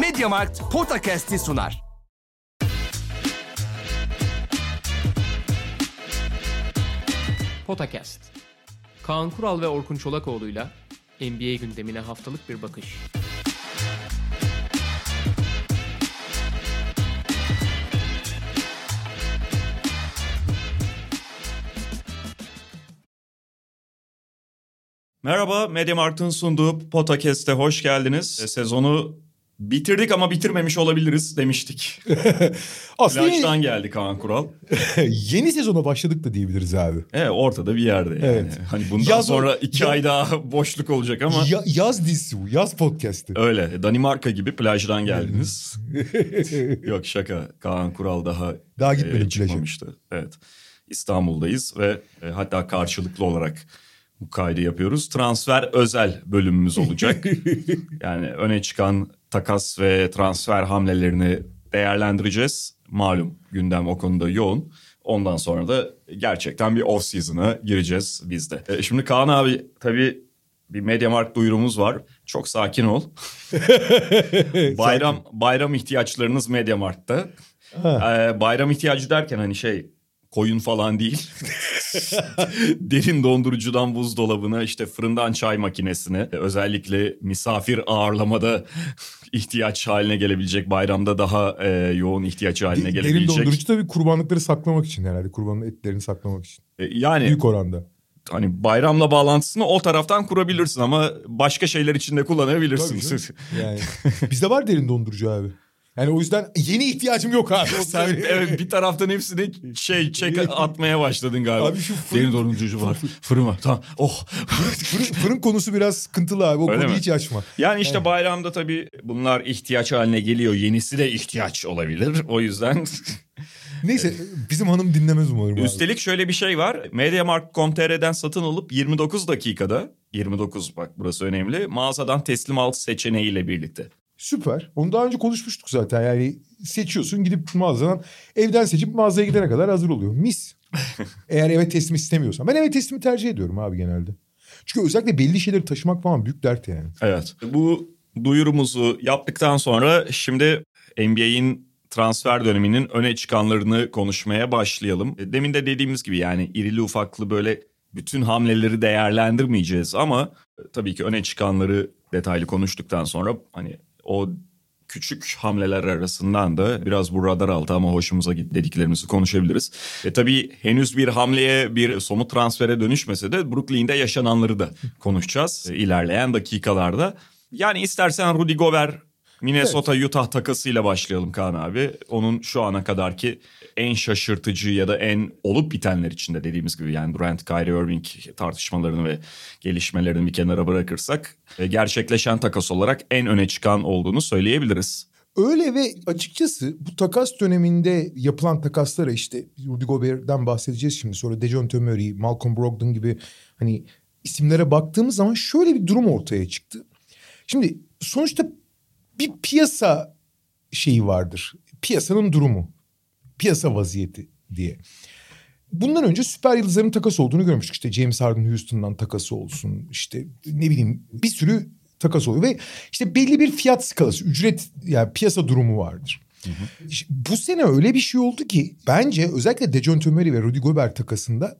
Mediamarkt Podcast'i sunar. Potakast. Kaan Kural ve Orkun Çolakoğlu'yla NBA gündemine haftalık bir bakış. Merhaba, Mediamarkt'ın sunduğu Podcast'e hoş geldiniz. Sezonu bitirdik ama bitirmemiş olabiliriz demiştik. Aslında Plajdan geldi Kaan Kural. yeni sezona başladık da diyebiliriz abi. Evet, ortada bir yerde yani. Evet. Hani bundan Yaz- sonra iki ya- ay daha boşluk olacak ama Ya- yaz dizisi bu, yaz podcast'i. öyle. Danimarka gibi plajdan geldiniz. Yok şaka. Kaan Kural daha Daha gitmedim plaja. çıkmamıştı. Evet. İstanbul'dayız ve e, hatta karşılıklı olarak bu kaydı yapıyoruz. Transfer özel bölümümüz olacak. yani öne çıkan takas ve transfer hamlelerini değerlendireceğiz. Malum gündem o konuda yoğun. Ondan sonra da gerçekten bir off season'a gireceğiz biz de. E, şimdi Kaan abi tabii bir Mediamarkt duyurumuz var. Çok sakin ol. bayram bayram ihtiyaçlarınız Mediamarkt'ta. Ee, bayram ihtiyacı derken hani şey koyun falan değil. Derin dondurucudan buzdolabına işte fırından çay makinesine özellikle misafir ağırlamada ihtiyaç haline gelebilecek bayramda daha e, yoğun ihtiyaç haline Derin gelebilecek. dondurucu tabii kurbanlıkları saklamak için herhalde. Kurbanın etlerini saklamak için. E, yani Büyük oranda. hani bayramla bağlantısını o taraftan kurabilirsin ama başka şeyler için de Tabii kullanabilirsin. canım. Yani bizde var derin dondurucu abi. Yani o yüzden yeni ihtiyacım yok abi. Sen evet bir taraftan hepsini şey çek atmaya başladın galiba. Abi şu fırın- Derin dondurucu var. Fırın var. Tamam. Oh. Fırın, fırın konusu biraz sıkıntılı abi. O Öyle konuyu mi? hiç açma. Yani işte bayramda tabii bunlar ihtiyaç haline geliyor. Yenisi de ihtiyaç olabilir. O yüzden Neyse bizim hanım dinlemez umarım abi. üstelik şöyle bir şey var. Mediamarkt.com.tr'den satın alıp 29 dakikada 29 bak burası önemli. Mağazadan teslim al seçeneğiyle birlikte. Süper. Onu daha önce konuşmuştuk zaten. Yani seçiyorsun gidip mağazadan evden seçip mağazaya gidene kadar hazır oluyor. Mis. Eğer eve teslim istemiyorsan. Ben eve teslimi tercih ediyorum abi genelde. Çünkü özellikle belli şeyleri taşımak falan büyük dert yani. Evet. Bu duyurumuzu yaptıktan sonra şimdi NBA'in transfer döneminin öne çıkanlarını konuşmaya başlayalım. E, Demin de dediğimiz gibi yani irili ufaklı böyle bütün hamleleri değerlendirmeyeceğiz ama e, tabii ki öne çıkanları detaylı konuştuktan sonra hani o küçük hamleler arasından da biraz bu radar altı ama hoşumuza gitti dediklerimizi konuşabiliriz. E tabii henüz bir hamleye bir somut transfere dönüşmese de Brooklyn'de yaşananları da konuşacağız e, ilerleyen dakikalarda. Yani istersen Rudy Gobert Minnesota Utah takasıyla başlayalım Kaan abi. Onun şu ana kadarki en şaşırtıcı ya da en olup bitenler içinde dediğimiz gibi yani Durant Kyrie Irving tartışmalarını ve gelişmelerini bir kenara bırakırsak e, gerçekleşen takas olarak en öne çıkan olduğunu söyleyebiliriz. Öyle ve açıkçası bu takas döneminde yapılan takaslara işte Rudy Gobert'den bahsedeceğiz şimdi. Sonra Dejounte Murray, Malcolm Brogdon gibi hani isimlere baktığımız zaman şöyle bir durum ortaya çıktı. Şimdi sonuçta bir piyasa şeyi vardır. Piyasanın durumu. Piyasa vaziyeti diye. Bundan önce süper yıldızların takas olduğunu görmüştük. İşte James Harden Houston'dan takası olsun. İşte ne bileyim bir sürü takas oluyor ve işte belli bir fiyat skalası, ücret yani piyasa durumu vardır. İşte bu sene öyle bir şey oldu ki bence özellikle Dejounte Murray ve Rudy Gobert takasında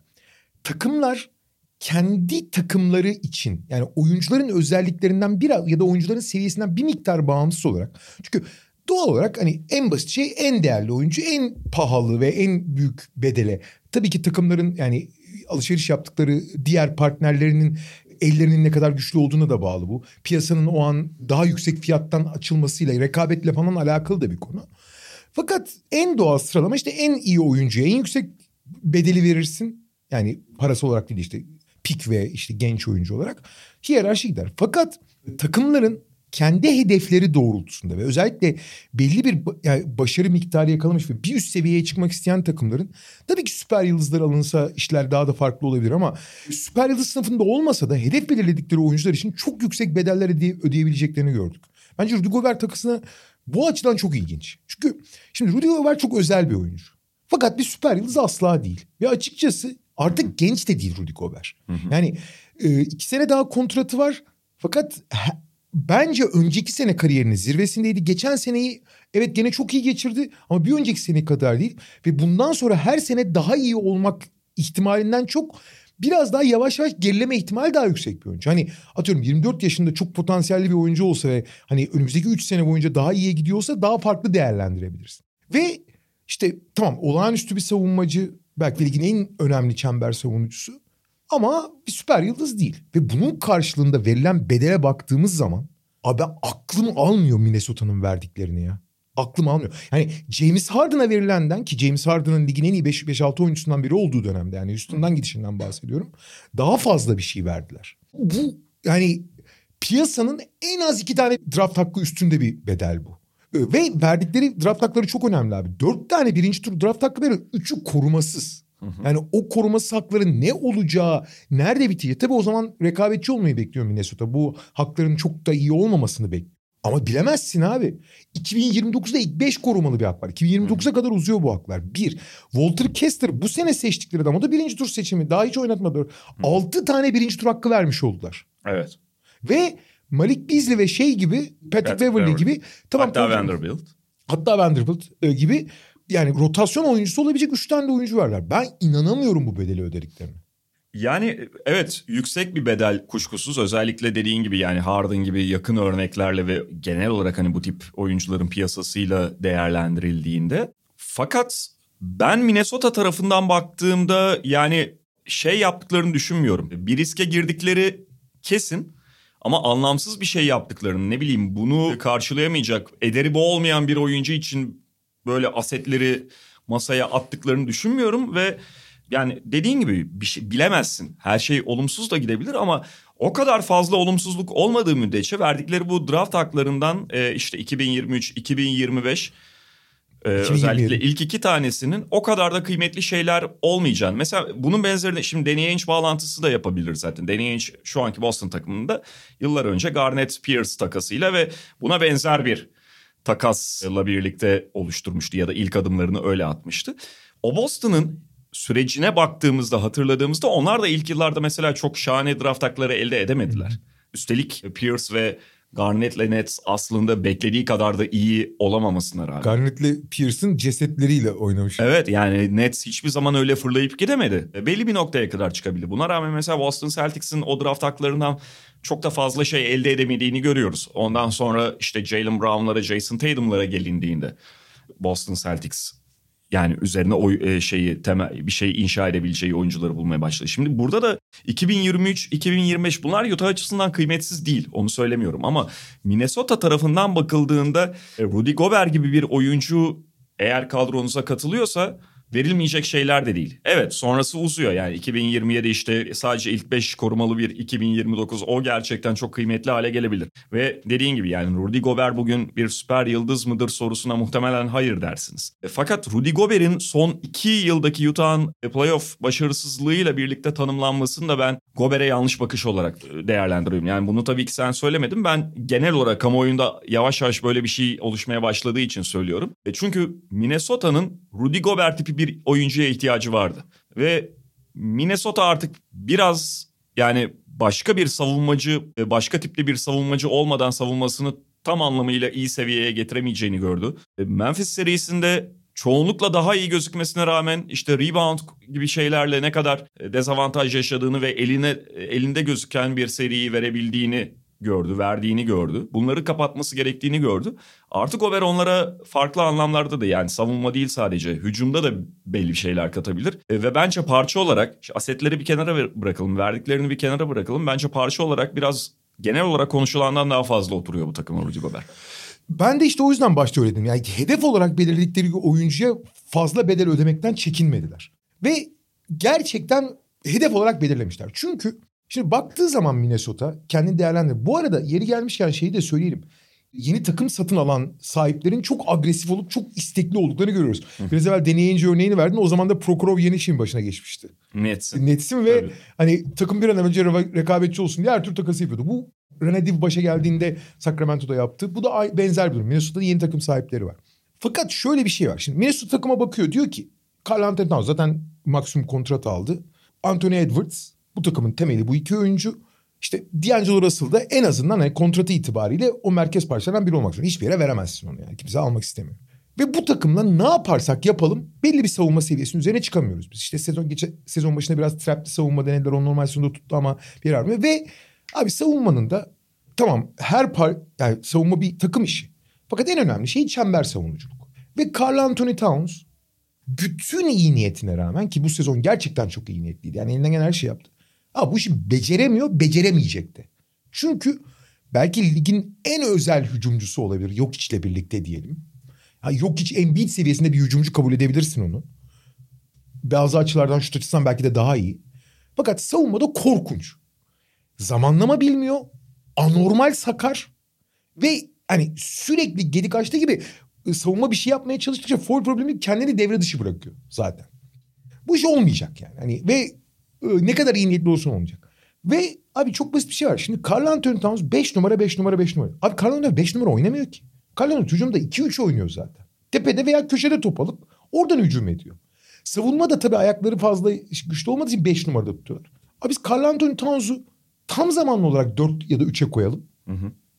takımlar kendi takımları için yani oyuncuların özelliklerinden bir ya da oyuncuların seviyesinden bir miktar bağımsız olarak çünkü doğal olarak hani en basit şey en değerli oyuncu en pahalı ve en büyük bedele tabii ki takımların yani alışveriş yaptıkları diğer partnerlerinin ellerinin ne kadar güçlü olduğuna da bağlı bu. Piyasanın o an daha yüksek fiyattan açılmasıyla rekabetle falan alakalı da bir konu. Fakat en doğal sıralama işte en iyi oyuncuya en yüksek bedeli verirsin. Yani parası olarak değil işte pik ve işte genç oyuncu olarak hiyerarşi gider. Fakat takımların kendi hedefleri doğrultusunda ve özellikle belli bir yani başarı miktarı yakalamış ve bir üst seviyeye çıkmak isteyen takımların tabii ki süper yıldızlar alınsa işler daha da farklı olabilir ama süper yıldız sınıfında olmasa da hedef belirledikleri oyuncular için çok yüksek bedeller ödeye- ödeyebileceklerini gördük. Bence Rudy Gobert takısına bu açıdan çok ilginç. Çünkü şimdi Rudy Gobert çok özel bir oyuncu. Fakat bir süper yıldız asla değil. Ve açıkçası artık genç de değil Rudy Gobert. Yani e, iki sene daha kontratı var. Fakat he- bence önceki sene kariyerinin zirvesindeydi. Geçen seneyi evet gene çok iyi geçirdi ama bir önceki sene kadar değil. Ve bundan sonra her sene daha iyi olmak ihtimalinden çok biraz daha yavaş yavaş gerileme ihtimali daha yüksek bir oyuncu. Hani atıyorum 24 yaşında çok potansiyelli bir oyuncu olsa ve hani önümüzdeki 3 sene boyunca daha iyiye gidiyorsa daha farklı değerlendirebilirsin. Ve işte tamam olağanüstü bir savunmacı belki ligin en önemli çember savunucusu ama bir süper yıldız değil. Ve bunun karşılığında verilen bedele baktığımız zaman abi ben aklım almıyor Minnesota'nın verdiklerini ya. Aklım almıyor. Yani James Harden'a verilenden ki James Harden'ın ligin en iyi 5-6 oyuncusundan biri olduğu dönemde yani üstünden gidişinden bahsediyorum. Daha fazla bir şey verdiler. Bu yani piyasanın en az iki tane draft hakkı üstünde bir bedel bu. Ve verdikleri draft hakları çok önemli abi. Dört tane birinci tur draft hakkı veriyor. Üçü korumasız. Yani o korumasız hakların ne olacağı, nerede bitecek? Tabii o zaman rekabetçi olmayı bekliyor Minnesota. Bu hakların çok da iyi olmamasını bekliyor. Ama bilemezsin abi. 2029'da ilk 5 korumalı bir hak var. 2029'a kadar uzuyor bu haklar. Bir, Walter Kessler bu sene seçtikleri adam o da birinci tur seçimi. Daha hiç oynatmadı. 6 tane birinci tur hakkı vermiş oldular. Evet. Ve Malik Beasley ve şey gibi Patrick, Patrick Beverly gibi tamam Hatta Vanderbilt. hatta Vanderbilt e, gibi yani rotasyon oyuncusu olabilecek 3 tane de oyuncu verler. Ben inanamıyorum bu bedeli ödediklerine. Yani evet yüksek bir bedel kuşkusuz özellikle dediğin gibi yani Harden gibi yakın örneklerle ve genel olarak hani bu tip oyuncuların piyasasıyla değerlendirildiğinde. Fakat ben Minnesota tarafından baktığımda yani şey yaptıklarını düşünmüyorum. Bir riske girdikleri kesin ama anlamsız bir şey yaptıklarını ne bileyim bunu karşılayamayacak ederi bu olmayan bir oyuncu için böyle asetleri masaya attıklarını düşünmüyorum ve yani dediğin gibi bir şey bilemezsin. Her şey olumsuz da gidebilir ama o kadar fazla olumsuzluk olmadığı müddetçe verdikleri bu draft haklarından e, işte 2023, 2025 e, özellikle ilk iki tanesinin o kadar da kıymetli şeyler olmayacağını. Mesela bunun benzerini şimdi Danny Ainge bağlantısı da yapabilir zaten. Danny Ainge şu anki Boston takımında yıllar önce Garnett Pierce takasıyla ve buna benzer bir takasla birlikte oluşturmuştu ya da ilk adımlarını öyle atmıştı. O Boston'ın sürecine baktığımızda hatırladığımızda onlar da ilk yıllarda mesela çok şahane draft hakları elde edemediler. Üstelik Pierce ve Garnett'le Nets aslında beklediği kadar da iyi olamamasına rağmen. Garnett'le Pierce'ın cesetleriyle oynamış. Evet yani Nets hiçbir zaman öyle fırlayıp gidemedi. E, Belli bir noktaya kadar çıkabildi. Buna rağmen mesela Boston Celtics'in o draft haklarından çok da fazla şey elde edemediğini görüyoruz. Ondan sonra işte Jalen Brown'lara, Jason Tatum'lara gelindiğinde Boston Celtics yani üzerine o e, şeyi temel bir şey inşa edebileceği oyuncuları bulmaya başladı. Şimdi burada da 2023 2025 bunlar Utah açısından kıymetsiz değil onu söylemiyorum ama Minnesota tarafından bakıldığında e, Rudy Gobert gibi bir oyuncu eğer kadronuza katılıyorsa verilmeyecek şeyler de değil. Evet sonrası uzuyor yani 2027 işte sadece ilk 5 korumalı bir 2029 o gerçekten çok kıymetli hale gelebilir. Ve dediğin gibi yani Rudy Gobert bugün bir süper yıldız mıdır sorusuna muhtemelen hayır dersiniz. E, fakat Rudy Gobert'in son 2 yıldaki Utah'ın e, playoff başarısızlığıyla birlikte tanımlanmasını da ben Gobert'e yanlış bakış olarak e, değerlendiriyorum. Yani bunu tabii ki sen söylemedin ben genel olarak kamuoyunda yavaş yavaş böyle bir şey oluşmaya başladığı için söylüyorum. Çünkü Minnesota'nın Rudy Gobert tipi bir oyuncuya ihtiyacı vardı. Ve Minnesota artık biraz yani başka bir savunmacı, e, başka tipli bir savunmacı olmadan savunmasını tam anlamıyla iyi seviyeye getiremeyeceğini gördü. E, Memphis serisinde çoğunlukla daha iyi gözükmesine rağmen işte rebound gibi şeylerle ne kadar e, dezavantaj yaşadığını ve eline elinde gözüken bir seriyi verebildiğini gördü, verdiğini gördü. Bunları kapatması gerektiğini gördü. Artık Ober onlara farklı anlamlarda da yani savunma değil sadece hücumda da belli şeyler katabilir. E, ve bence parça olarak asetleri bir kenara bırakalım, verdiklerini bir kenara bırakalım. Bence parça olarak biraz genel olarak konuşulandan daha fazla oturuyor bu takıma Rudy Gobert. Ben de işte o yüzden başta öyle dedim. Yani hedef olarak belirledikleri oyuncuya fazla bedel ödemekten çekinmediler. Ve gerçekten hedef olarak belirlemişler. Çünkü şimdi baktığı zaman Minnesota kendini değerlendir. Bu arada yeri gelmişken şeyi de söyleyelim. Yeni takım satın alan sahiplerin çok agresif olup çok istekli olduklarını görüyoruz. Biraz evvel deneyince örneğini verdin. O zaman da Prokhorov yeni işin başına geçmişti. Nets'in. Nets'in ve Tabii. hani takım bir an önce rekabetçi olsun diye her tür takası yapıyordu. Bu Rene Div başa geldiğinde Sacramento'da yaptı. Bu da benzer bir durum. Minnesota'da yeni takım sahipleri var. Fakat şöyle bir şey var. Şimdi Minnesota takıma bakıyor diyor ki Carl Anthony Towns zaten maksimum kontrat aldı. Anthony Edwards bu takımın temeli bu iki oyuncu. İşte D'Angelo Russell da en azından hani kontratı itibariyle o merkez parçalardan biri olmak zorunda. Hiçbir yere veremezsin onu yani. Kimse almak istemiyor. Ve bu takımla ne yaparsak yapalım belli bir savunma seviyesinin üzerine çıkamıyoruz. Biz işte sezon geçe, sezon başında biraz trapli savunma denediler. O normal sezonda tuttu ama bir vermiyor. Ve abi savunmanın da tamam her par yani savunma bir takım işi. Fakat en önemli şey çember savunuculuk. Ve Carl Anthony Towns bütün iyi niyetine rağmen ki bu sezon gerçekten çok iyi niyetliydi. Yani elinden gelen her şeyi yaptı. Ama bu işi beceremiyor, beceremeyecek de. Çünkü belki ligin en özel hücumcusu olabilir. Yok içle birlikte diyelim. Ya yok hiç Embiid seviyesinde bir hücumcu kabul edebilirsin onu. Bazı açılardan şut açısından belki de daha iyi. Fakat savunmada korkunç. Zamanlama bilmiyor. Anormal sakar. Ve hani sürekli gedik açtığı gibi ıı, savunma bir şey yapmaya çalıştıkça foul problemi kendini devre dışı bırakıyor zaten. Bu iş olmayacak yani. Hani ve ne kadar iyi niyetli olsun olmayacak. Ve abi çok basit bir şey var. Şimdi Carl Anthony Towns 5 numara 5 numara 5 numara. Abi Carl Anthony 5 numara oynamıyor ki. Carl Anthony hücumda 2-3 oynuyor zaten. Tepede veya köşede top alıp oradan hücum ediyor. Savunma da tabii ayakları fazla güçlü olmadığı için 5 numarada tutuyorlar. Abi biz Carl Anthony Towns'u tam zamanlı olarak 4 ya da 3'e koyalım.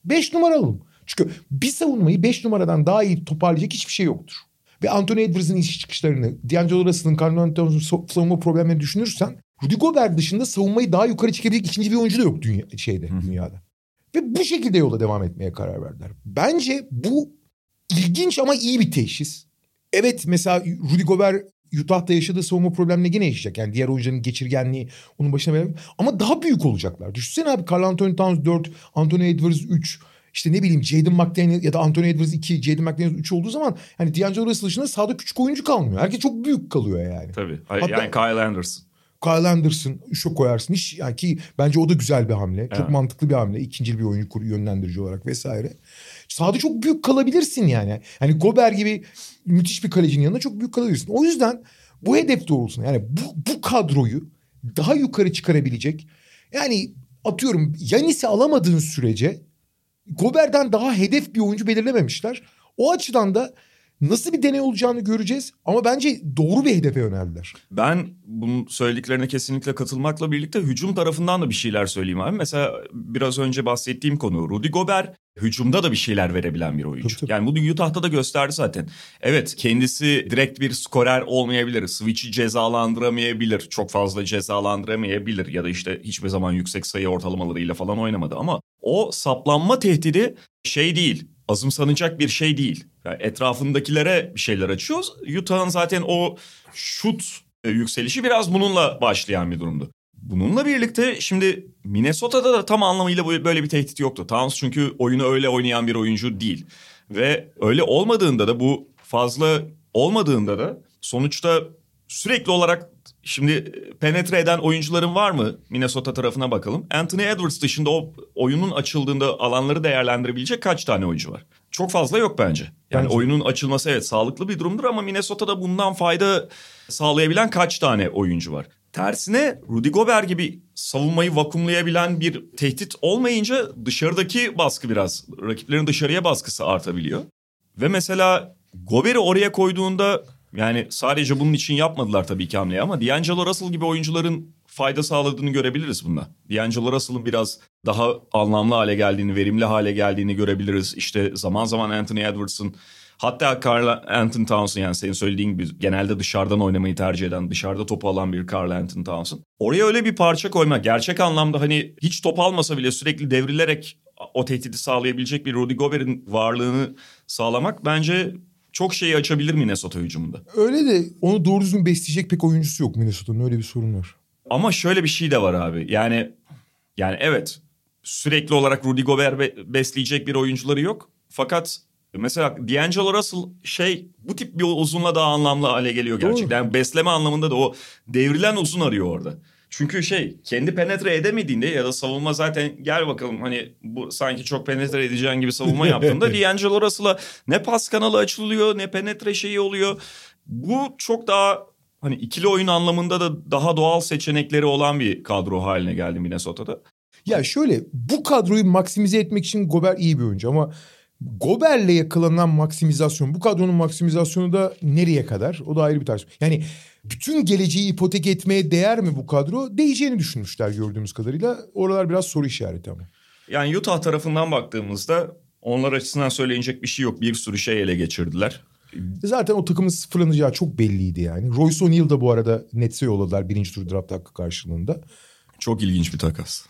5 numara alalım. Çünkü bir savunmayı 5 numaradan daha iyi toparlayacak hiçbir şey yoktur. Ve Anthony Edwards'ın iş çıkışlarını, D'Angelo Russell'ın, Carl Anthony Towns'un savunma problemlerini düşünürsen Rudy Gobert dışında savunmayı daha yukarı çekebilecek ikinci bir oyuncu da yok dünya, şeyde, dünyada. Ve bu şekilde yola devam etmeye karar verdiler. Bence bu ilginç ama iyi bir teşhis. Evet mesela Rudy Gobert Utah'ta yaşadığı savunma problemine yine yaşayacak. Yani diğer oyuncuların geçirgenliği onun başına verebilir. Ama daha büyük olacaklar. Düşünsene abi Carl Anthony Towns 4, Anthony Edwards 3. İşte ne bileyim Jaden McDaniel ya da Anthony Edwards 2, Jaden McDaniel 3 olduğu zaman hani D'Angelo Russell dışında sahada küçük oyuncu kalmıyor. Herkes çok büyük kalıyor yani. Tabii. Hatta- yani Kyle Anderson. Kyle Anderson, üçe koyarsın. Hiç, yani ki bence o da güzel bir hamle. Çok Evet. mantıklı bir hamle. İkinci bir oyuncu kur- yönlendirici olarak vesaire. Sahada çok büyük kalabilirsin yani. Hani Gober gibi müthiş bir kalecinin yanında çok büyük kalabilirsin. O yüzden bu hedef doğrultusunda yani bu, bu kadroyu daha yukarı çıkarabilecek yani atıyorum Yanis'i alamadığın sürece Gober'den daha hedef bir oyuncu belirlememişler. O açıdan da nasıl bir deney olacağını göreceğiz ama bence doğru bir hedefe yöneldiler. Ben bunun söylediklerine kesinlikle katılmakla birlikte hücum tarafından da bir şeyler söyleyeyim abi. Mesela biraz önce bahsettiğim konu Rudy Gobert hücumda da bir şeyler verebilen bir oyuncu. Tabii, tabii. Yani bunu Utah'ta da gösterdi zaten. Evet kendisi direkt bir skorer olmayabilir. Switch'i cezalandıramayabilir. Çok fazla cezalandıramayabilir. Ya da işte hiçbir zaman yüksek sayı ortalamalarıyla falan oynamadı. Ama o saplanma tehdidi şey değil. Azımsanacak bir şey değil. Yani etrafındakilere bir şeyler açıyoruz. Utah'ın zaten o şut e, yükselişi biraz bununla başlayan bir durumdu. Bununla birlikte şimdi Minnesota'da da tam anlamıyla böyle bir tehdit yoktu. Towns çünkü oyunu öyle oynayan bir oyuncu değil. Ve öyle olmadığında da bu fazla olmadığında da sonuçta sürekli olarak şimdi penetre eden oyuncuların var mı? Minnesota tarafına bakalım. Anthony Edwards dışında o oyunun açıldığında alanları değerlendirebilecek kaç tane oyuncu var? Çok fazla yok bence. Yani Bence. oyunun açılması evet sağlıklı bir durumdur ama Minnesota'da bundan fayda sağlayabilen kaç tane oyuncu var? Tersine Rudy Gobert gibi savunmayı vakumlayabilen bir tehdit olmayınca dışarıdaki baskı biraz, rakiplerin dışarıya baskısı artabiliyor. Ve mesela Gobert'i oraya koyduğunda yani sadece bunun için yapmadılar tabii ki hamleyi ama D'Angelo Russell gibi oyuncuların fayda sağladığını görebiliriz bunda. D'Angelo Russell'ın biraz daha anlamlı hale geldiğini, verimli hale geldiğini görebiliriz. İşte zaman zaman Anthony Edwards'ın hatta Carl Anthony Towns'ın yani senin söylediğin gibi genelde dışarıdan oynamayı tercih eden, dışarıda topu alan bir Carl Anthony Towns'ın. Oraya öyle bir parça koymak gerçek anlamda hani hiç top almasa bile sürekli devrilerek o tehdidi sağlayabilecek bir Rudy Gobert'in varlığını sağlamak bence çok şeyi açabilir Minnesota hücumunda. Öyle de onu doğru düzgün besleyecek pek oyuncusu yok Minnesota'nın öyle bir sorun var. Ama şöyle bir şey de var abi. Yani yani evet sürekli olarak Rudy Gobert be- besleyecek bir oyuncuları yok. Fakat mesela D'Angelo Russell şey bu tip bir uzunla daha anlamlı hale geliyor gerçekten. Yani besleme anlamında da o devrilen uzun arıyor orada. Çünkü şey kendi penetre edemediğinde ya da savunma zaten gel bakalım hani bu sanki çok penetre edeceğin gibi savunma yaptığında D'Angelo Russell'a ne pas kanalı açılıyor ne penetre şeyi oluyor. Bu çok daha hani ikili oyun anlamında da daha doğal seçenekleri olan bir kadro haline geldi Minnesota'da. Ya şöyle bu kadroyu maksimize etmek için Gobert iyi bir oyuncu ama Gober'le yakalanan maksimizasyon bu kadronun maksimizasyonu da nereye kadar? O da ayrı bir tartışma. Yani bütün geleceği ipotek etmeye değer mi bu kadro? Değeceğini düşünmüşler gördüğümüz kadarıyla. Oralar biraz soru işareti ama. Yani Utah tarafından baktığımızda onlar açısından söyleyecek bir şey yok. Bir sürü şey ele geçirdiler. Zaten o takımın sıfırlanacağı çok belliydi yani. Royce O'Neal da bu arada Nets'e yolladılar birinci tur draft hakkı karşılığında. Çok ilginç bir takas.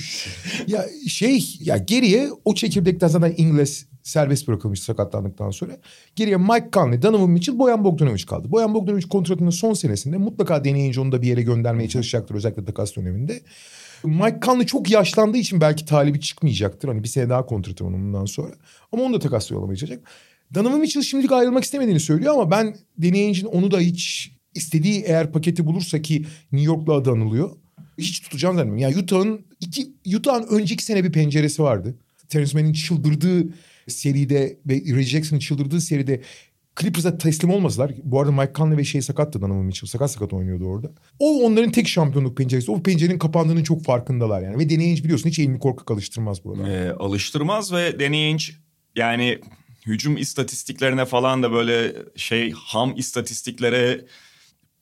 ya şey ya geriye o çekirdekten zaten İngiliz serbest bırakılmış sakatlandıktan sonra. Geriye Mike Conley, Donovan Mitchell, Boyan Bogdanovic kaldı. Boyan Bogdanovic kontratının son senesinde mutlaka deneyince onu da bir yere göndermeye çalışacaktır özellikle takas döneminde. Mike Conley çok yaşlandığı için belki talibi çıkmayacaktır. Hani bir sene daha kontratı onun bundan sonra. Ama onu da takasla yollamayı çalışacak. Donovan Mitchell şimdilik ayrılmak istemediğini söylüyor ama ben deneyicinin onu da hiç istediği eğer paketi bulursa ki New York'la adı anılıyor. Hiç tutacağını zannetmiyorum. Yani Utah'ın iki Utah'ın önceki sene bir penceresi vardı. Terence Mann'in çıldırdığı seride ve Reggie Jackson'ın çıldırdığı seride Clippers'a teslim olmasalar. Bu arada Mike Conley ve şey sakattı Donovan Mitchell. Sakat sakat oynuyordu orada. O onların tek şampiyonluk penceresi. O pencerenin kapandığının çok farkındalar yani. Ve Danny Ainge biliyorsun hiç elini korkak alıştırmaz burada. Ee, alıştırmaz ve Danny Ainge yani hücum istatistiklerine falan da böyle şey ham istatistiklere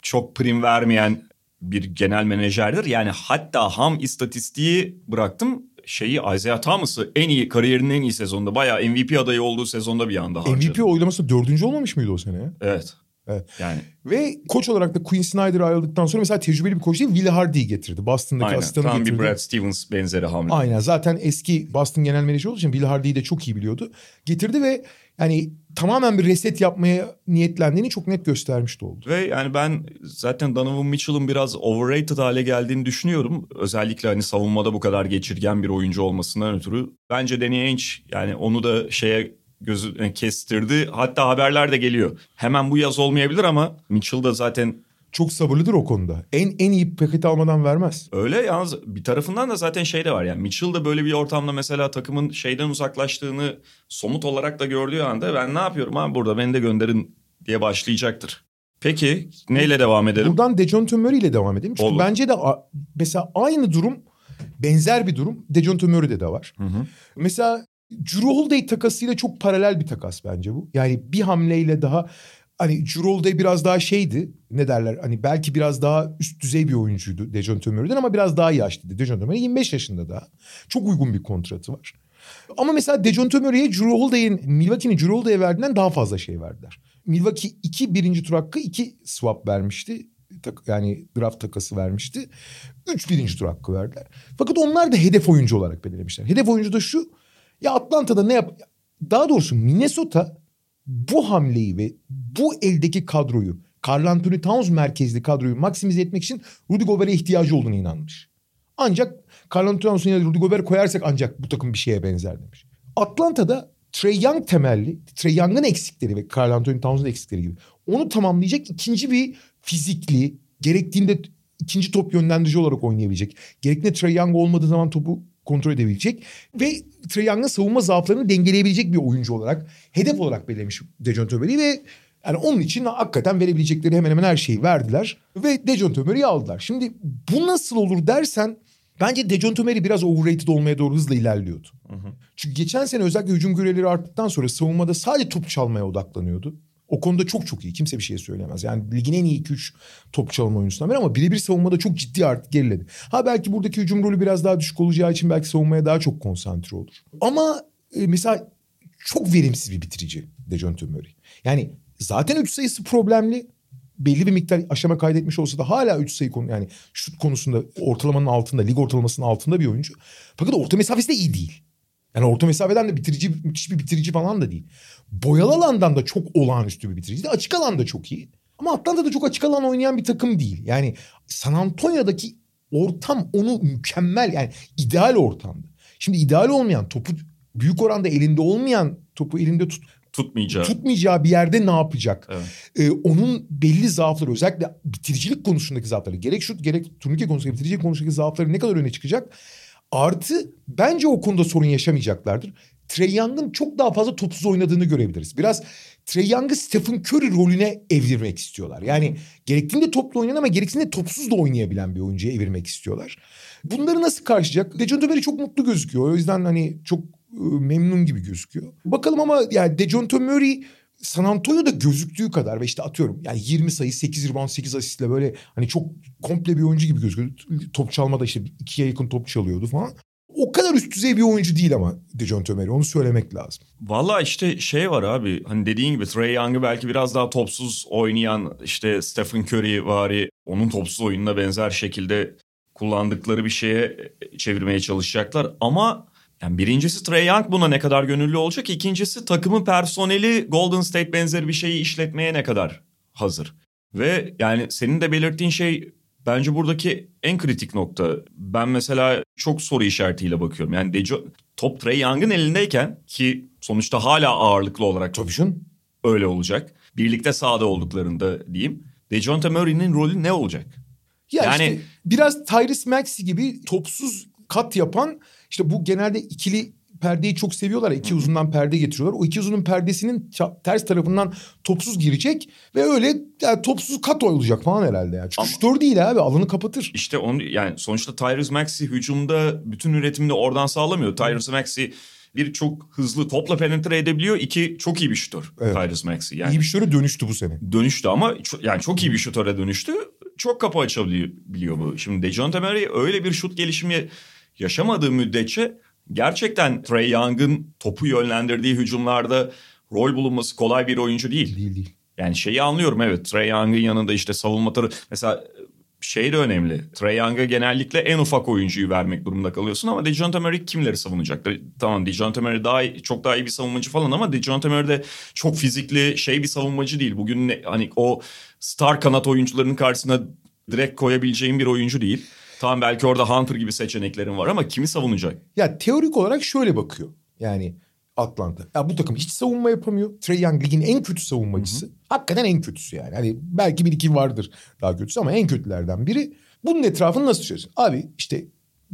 çok prim vermeyen bir genel menajerdir. Yani hatta ham istatistiği bıraktım şeyi Isaiah Thomas'ı en iyi kariyerinin en iyi sezonunda bayağı MVP adayı olduğu sezonda bir anda harcadı. MVP oylaması dördüncü olmamış mıydı o sene? Evet. Evet. Yani. Ve koç olarak da Quinn Snyder ayrıldıktan sonra mesela tecrübeli bir koç değil Will Hardy'yi getirdi. Boston'daki Aynen. asistanı Tam getirdi. bir Brad Stevens benzeri hamle. Aynen zaten eski Boston genel menajeri olduğu için Will Hardy'yi de çok iyi biliyordu. Getirdi ve yani tamamen bir reset yapmaya niyetlendiğini çok net göstermiş de oldu. Ve yani ben zaten Donovan Mitchell'ın biraz overrated hale geldiğini düşünüyorum. Özellikle hani savunmada bu kadar geçirgen bir oyuncu olmasından ötürü. Bence Danny Ainge yani onu da şeye gözü yani kestirdi. Hatta haberler de geliyor. Hemen bu yaz olmayabilir ama Mitchell da zaten Çok sabırlıdır o konuda. En en iyi paketi almadan vermez. öyle yalnız bir tarafından da zaten şey de var yani Mitchell da böyle bir ortamda mesela takımın şeyden uzaklaştığını somut olarak da gördüğü anda ben ne yapıyorum abi burada beni de gönderin diye başlayacaktır. Peki neyle devam edelim? Buradan Dejounte Murray ile devam edelim. Çünkü Olur. bence de mesela aynı durum benzer bir durum Dejounte Murray'de de var. Hı hı. Mesela Drew Holiday takasıyla çok paralel bir takas bence bu. Yani bir hamleyle daha hani Drew Holiday biraz daha şeydi ne derler hani belki biraz daha üst düzey bir oyuncuydu Dejounte Murray'den ama biraz daha yaşlıydı. Dejounte Murray 25 yaşında daha. Çok uygun bir kontratı var. Ama mesela Dejounte Murray'e Drew Holiday'in Milwaukee'nin Drew Holiday'e verdiğinden daha fazla şey verdiler. Milwaukee iki birinci tur hakkı iki swap vermişti. Yani draft takası vermişti. Üç birinci tur hakkı verdiler. Fakat onlar da hedef oyuncu olarak belirlemişler. Hedef oyuncu da şu. Ya Atlanta'da ne yap... Daha doğrusu Minnesota bu hamleyi ve bu eldeki kadroyu Carl Anthony Towns merkezli kadroyu maksimize etmek için Rudy Gobert'e ihtiyacı olduğunu inanmış. Ancak Carl Anthony Towns'un yerine Rudy Gobert koyarsak ancak bu takım bir şeye benzer demiş. Atlanta'da Trey Young temelli, Trey Young'ın eksikleri ve Carl Anthony Towns'un eksikleri gibi onu tamamlayacak ikinci bir fizikli, gerektiğinde ikinci top yönlendirici olarak oynayabilecek. Gerektiğinde Trey Young olmadığı zaman topu kontrol edebilecek ve Trey Young'ın savunma zaaflarını dengeleyebilecek bir oyuncu olarak hedef olarak belirlemiş Dejounte Murray'i ve yani onun için hakikaten verebilecekleri hemen hemen her şeyi verdiler ve Dejounte Murray'i aldılar. Şimdi bu nasıl olur dersen bence Dejounte Murray biraz overrated olmaya doğru hızla ilerliyordu. Çünkü geçen sene özellikle hücum görevleri arttıktan sonra savunmada sadece top çalmaya odaklanıyordu. O konuda çok çok iyi. Kimse bir şey söyleyemez. Yani ligin en iyi 2-3 top çalma oyuncusundan biri ama birebir savunmada çok ciddi artık geriledi. Ha belki buradaki hücum rolü biraz daha düşük olacağı için belki savunmaya daha çok konsantre olur. Ama e, mesela çok verimsiz bir bitirici Dejounte Murray. Yani zaten 3 sayısı problemli. Belli bir miktar aşama kaydetmiş olsa da hala 3 sayı konu yani şut konusunda ortalamanın altında, lig ortalamasının altında bir oyuncu. Fakat orta mesafesi de iyi değil. Yani orta mesafeden de bitirici, müthiş bir bitirici falan da değil. Boyalı alandan da çok olağanüstü bir bitirici. değil. Açık alanda çok iyi. Ama Atlanta'da çok açık alan oynayan bir takım değil. Yani San Antonio'daki ortam onu mükemmel yani ideal ortamdı. Şimdi ideal olmayan topu büyük oranda elinde olmayan topu elinde tut, Tutmayacağı. tutmayacağı bir yerde ne yapacak? Evet. Ee, onun belli zaafları özellikle bitiricilik konusundaki zaafları gerek şut gerek turnike konusundaki bitiricilik konusundaki zaafları ne kadar öne çıkacak? Artı bence o konuda sorun yaşamayacaklardır. Trey Young'ın çok daha fazla topsuz oynadığını görebiliriz. Biraz Trey Young'ı Stephen Curry rolüne evirmek istiyorlar. Yani gerektiğinde toplu oynayan ama gerektiğinde topsuz da oynayabilen bir oyuncuya evirmek istiyorlar. Bunları nasıl karşılayacak? Dejounte Murray çok mutlu gözüküyor. O yüzden hani çok e, memnun gibi gözüküyor. Bakalım ama yani Dejounte Murray San Antonio'da gözüktüğü kadar ve işte atıyorum yani 20 sayı 8 rebound 8 asistle böyle hani çok komple bir oyuncu gibi gözüküyor. Top çalmada işte ikiye yakın top çalıyordu falan. O kadar üst düzey bir oyuncu değil ama Dejounte Murray onu söylemek lazım. Valla işte şey var abi hani dediğin gibi Trey Young'ı belki biraz daha topsuz oynayan işte Stephen Curry vari onun topsuz oyununa benzer şekilde kullandıkları bir şeye çevirmeye çalışacaklar. Ama yani birincisi Trey Young buna ne kadar gönüllü olacak. İkincisi takımın personeli Golden State benzeri bir şeyi işletmeye ne kadar hazır. Ve yani senin de belirttiğin şey bence buradaki en kritik nokta. Ben mesela çok soru işaretiyle bakıyorum. Yani Dejo, top Trey Young'ın elindeyken ki sonuçta hala ağırlıklı olarak Tabii canım. öyle olacak. Birlikte sahada olduklarında diyeyim. Dejounte Murray'nin rolü ne olacak? Ya Yani- işte biraz Tyrese Maxey gibi topsuz kat yapan işte bu genelde ikili perdeyi çok seviyorlar. ya, iki uzundan perde getiriyorlar. O iki uzunun perdesinin ters tarafından topsuz girecek ve öyle yani topsuz kat olacak falan herhalde ya. Çünkü şutör değil abi alanı kapatır. İşte onu yani sonuçta Tyrese Maxey hücumda bütün üretimini oradan sağlamıyor. Tyrese Maxey bir çok hızlı topla penetre edebiliyor. İki çok iyi bir şutör Evet. Tyrese Maxey. Yani İyi bir şutöre dönüştü bu sene. dönüştü ama yani çok iyi bir şutöre dönüştü. Çok kapı açabiliyor biliyor bu. Şimdi Dejounte Murray öyle bir şut gelişimi yaşamadığı müddetçe gerçekten Trey Young'ın topu yönlendirdiği hücumlarda rol bulunması kolay bir oyuncu değil. Değil değil. Yani şeyi anlıyorum evet Trey Young'ın yanında işte savunma tarafı mesela şey de önemli. Trey Young'a genellikle en ufak oyuncuyu vermek durumunda kalıyorsun ama DeJounte Murray kimleri savunacak? Tamam DeJounte Murray daha iyi- çok daha iyi bir savunmacı falan ama DeJounte Murray de çok fizikli şey bir savunmacı değil. Bugün ne- hani o star kanat oyuncularının karşısına direkt koyabileceğin bir oyuncu değil. Tamam belki orada Hunter gibi seçeneklerin var ama kimi savunacak? Ya teorik olarak şöyle bakıyor. Yani Atlanta. Ya bu takım hiç savunma yapamıyor. Trey Young ligin en kötü savunmacısı. Hakikaten en kötüsü yani. Hani belki bir iki vardır daha kötüsü ama en kötülerden biri. Bunun etrafını nasıl çözüyorsun? Abi işte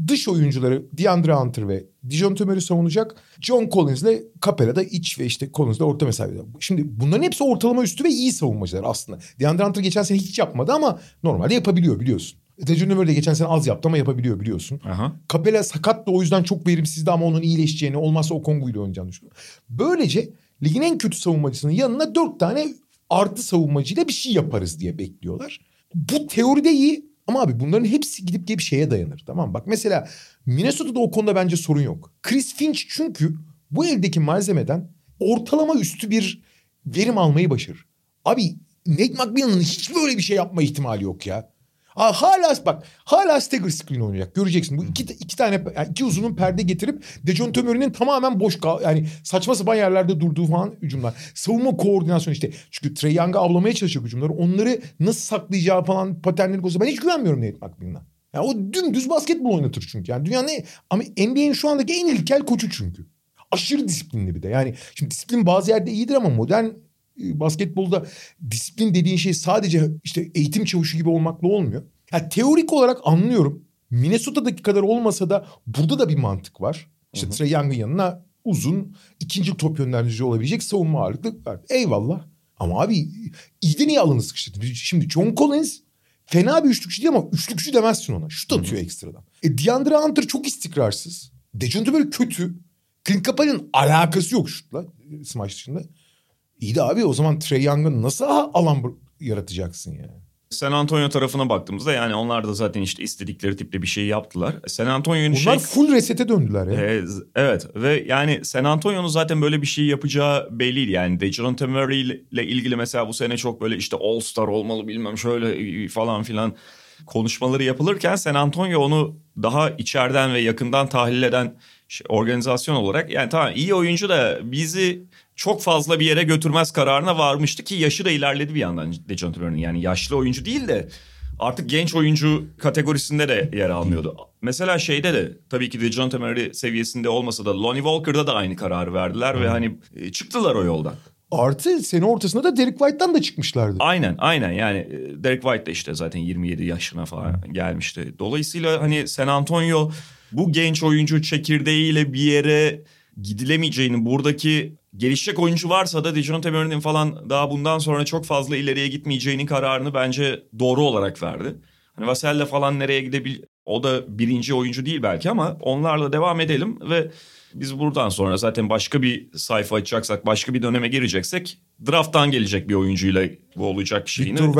dış oyuncuları DeAndre Hunter ve Dijon Murray savunacak. John Collins'le Capela da iç ve işte Collins'le orta mesafede. Şimdi bunların hepsi ortalama üstü ve iyi savunmacılar aslında. DeAndre Hunter geçen sene hiç yapmadı ama normalde yapabiliyor biliyorsun. Dijon Murray de geçen sene az yaptı ama yapabiliyor biliyorsun. Aha. Capella sakat da o yüzden çok verimsizdi ama onun iyileşeceğini olmazsa o Kongu'yla oynayacağını düşünüyorum. Böylece ligin en kötü savunmacısının yanına dört tane artı savunmacıyla bir şey yaparız diye bekliyorlar. Bu teoride iyi ama abi bunların hepsi gidip gelip şeye dayanır tamam? Bak mesela Minnesota'da o konuda bence sorun yok. Chris Finch çünkü bu eldeki malzemeden ortalama üstü bir verim almayı başarır. Abi Nate McMillan'ın hiç böyle bir şey yapma ihtimali yok ya. Ha, hala bak hala stagger screen oynayacak. Göreceksin. Bu iki, iki tane iki uzunun perde getirip Dejounte Murray'nin tamamen boş yani saçma sapan yerlerde durduğu falan hücumlar. Savunma koordinasyonu işte. Çünkü Trey Young'ı avlamaya çalışacak hücumları. Onları nasıl saklayacağı falan paternleri konusunda ben hiç güvenmiyorum Nate McMillan'a. Yani o dümdüz basketbol oynatır çünkü. Yani dünyanın ama NBA'in şu andaki en ilkel koçu çünkü. Aşırı disiplinli bir de. Yani şimdi disiplin bazı yerde iyidir ama modern basketbolda disiplin dediğin şey sadece işte eğitim çavuşu gibi olmakla olmuyor. Yani teorik olarak anlıyorum. Minnesota'daki kadar olmasa da burada da bir mantık var. İşte Trey Young'ın yanına uzun ikinci top yönlendirici olabilecek savunma ağırlıklı. Eyvallah. Ama abi iyi de niye alanı sıkıştırdın? Şimdi John Collins fena bir üçlükçü değil ama üçlükçü demezsin ona. Şut atıyor ekstradan. E DeAndre Hunter çok istikrarsız. Dejounte böyle kötü. Clint Capela'nın alakası yok şutla e, smaç dışında. İyi de abi o zaman Trey Young'ın nasıl alan yaratacaksın yani? San Antonio tarafına baktığımızda yani onlar da zaten işte istedikleri tipte bir şey yaptılar. San Antonio'nun Bunlar şey... full resete döndüler ya. Z- evet ve yani San Antonio'nun zaten böyle bir şey yapacağı belliydi. Yani Dejounte Murray ile ilgili mesela bu sene çok böyle işte All Star olmalı bilmem şöyle falan filan konuşmaları yapılırken San Antonio onu daha içeriden ve yakından tahlil eden şey- organizasyon olarak yani tamam iyi oyuncu da bizi çok fazla bir yere götürmez kararına varmıştı ki yaşı da ilerledi bir yandan Dejounte Murray'nin. Yani yaşlı oyuncu değil de artık genç oyuncu kategorisinde de yer almıyordu. Mesela şeyde de tabii ki Dejounte Murray seviyesinde olmasa da Lonnie Walker'da da aynı kararı verdiler ve hani e, çıktılar o yoldan. Artı sene ortasında da Derek White'tan da çıkmışlardı. Aynen aynen yani e, Derek White de işte zaten 27 yaşına falan gelmişti. Dolayısıyla hani San Antonio bu genç oyuncu çekirdeğiyle bir yere gidilemeyeceğini buradaki gelişecek oyuncu varsa da Dejounte Murray'nin falan daha bundan sonra çok fazla ileriye gitmeyeceğinin kararını bence doğru olarak verdi. Hani Vassell'le falan nereye gidebil O da birinci oyuncu değil belki ama onlarla devam edelim ve biz buradan sonra zaten başka bir sayfa açacaksak, başka bir döneme gireceksek draft'tan gelecek bir oyuncuyla bu olacak şeyini Victor.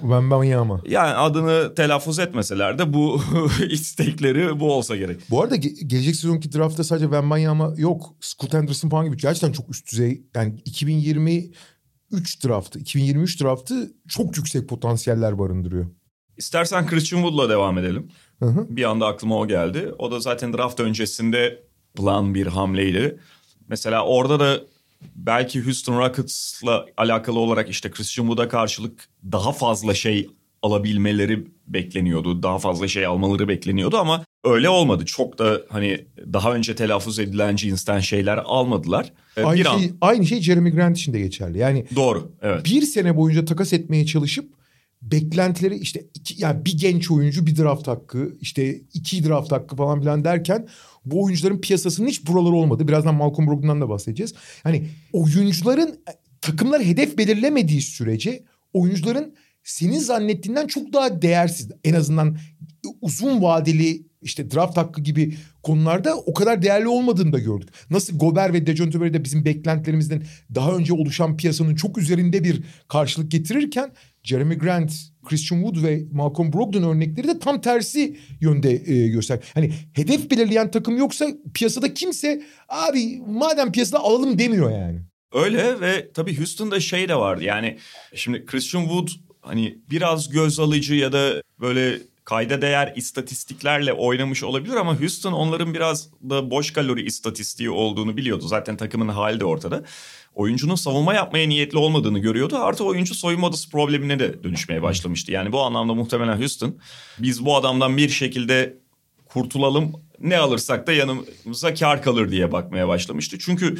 Wembanyama. Yani adını telaffuz etmeseler de bu istekleri bu olsa gerek. Bu arada ge- gelecek sezonki draftta sadece Wembanyama yok. Scoot Anderson falan gibi gerçekten çok üst düzey. Yani 2023 draftı, 2023 draftı çok yüksek potansiyeller barındırıyor. İstersen Christian Wood'la devam edelim. Hı hı. Bir anda aklıma o geldi. O da zaten draft öncesinde plan bir hamleydi. Mesela orada da belki Houston Rockets'la alakalı olarak işte Christian Wood'a karşılık daha fazla şey alabilmeleri bekleniyordu. Daha fazla şey almaları bekleniyordu ama öyle olmadı. Çok da hani daha önce telaffuz edilen cinsten şeyler almadılar. Ee, Aynı bir an şey, aynı şey Jeremy Grant için de geçerli. Yani doğru evet. bir sene boyunca takas etmeye çalışıp beklentileri işte iki, yani bir genç oyuncu bir draft hakkı işte iki draft hakkı falan filan derken bu oyuncuların piyasasının hiç buraları olmadı. Birazdan Malcolm Brogdon'dan da bahsedeceğiz. Hani oyuncuların takımlar hedef belirlemediği sürece oyuncuların senin zannettiğinden çok daha değersiz. En azından uzun vadeli işte draft hakkı gibi konularda o kadar değerli olmadığını da gördük. Nasıl Gober ve Dejounte de bizim beklentilerimizden daha önce oluşan piyasanın çok üzerinde bir karşılık getirirken Jeremy Grant, Christian Wood ve Malcolm Brogdon örnekleri de tam tersi yönde e, göster. Hani hedef belirleyen takım yoksa piyasada kimse abi madem piyasada alalım demiyor yani. Öyle ve tabii Houston'da şey de vardı. Yani şimdi Christian Wood hani biraz göz alıcı ya da böyle kayda değer istatistiklerle oynamış olabilir ama Houston onların biraz da boş kalori istatistiği olduğunu biliyordu. Zaten takımın hali de ortada. Oyuncunun savunma yapmaya niyetli olmadığını görüyordu. Artı oyuncu soyunma odası problemine de dönüşmeye başlamıştı. Yani bu anlamda muhtemelen Houston biz bu adamdan bir şekilde kurtulalım ne alırsak da yanımıza kar kalır diye bakmaya başlamıştı. Çünkü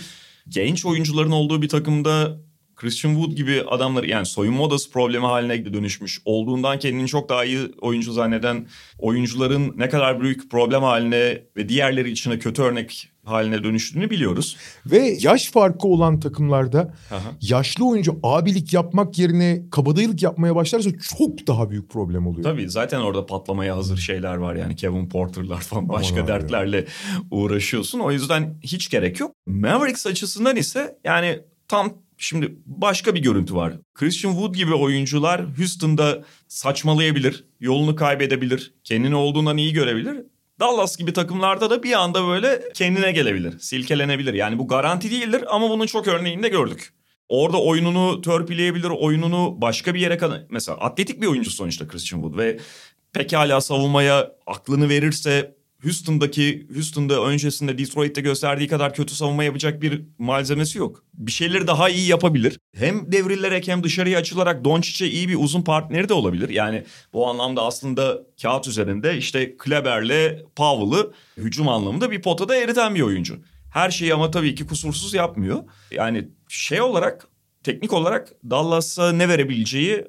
genç oyuncuların olduğu bir takımda Christian Wood gibi adamlar yani soyunma odası problemi haline dönüşmüş olduğundan kendini çok daha iyi oyuncu zanneden oyuncuların ne kadar büyük problem haline ve diğerleri içine kötü örnek haline dönüştüğünü biliyoruz. Ve yaş farkı olan takımlarda Aha. yaşlı oyuncu abilik yapmak yerine kabadayılık yapmaya başlarsa çok daha büyük problem oluyor. Tabii zaten orada patlamaya hazır şeyler var yani Kevin Porter'lar falan Aman başka abi. dertlerle uğraşıyorsun. O yüzden hiç gerek yok. Mavericks açısından ise yani tam şimdi başka bir görüntü var. Christian Wood gibi oyuncular Houston'da saçmalayabilir, yolunu kaybedebilir, kendini olduğundan iyi görebilir. Dallas gibi takımlarda da bir anda böyle kendine gelebilir, silkelenebilir. Yani bu garanti değildir ama bunun çok örneğini de gördük. Orada oyununu törpüleyebilir, oyununu başka bir yere kadar... Mesela atletik bir oyuncu sonuçta Christian Wood ve pekala savunmaya aklını verirse Houston'daki Houston'da öncesinde Detroit'te gösterdiği kadar kötü savunma yapacak bir malzemesi yok. Bir şeyleri daha iyi yapabilir. Hem devrilerek hem dışarıya açılarak Doncic'e iyi bir uzun partneri de olabilir. Yani bu anlamda aslında kağıt üzerinde işte Kleber'le Powell'ı hücum anlamında bir potada eriten bir oyuncu. Her şeyi ama tabii ki kusursuz yapmıyor. Yani şey olarak teknik olarak Dallas'a ne verebileceği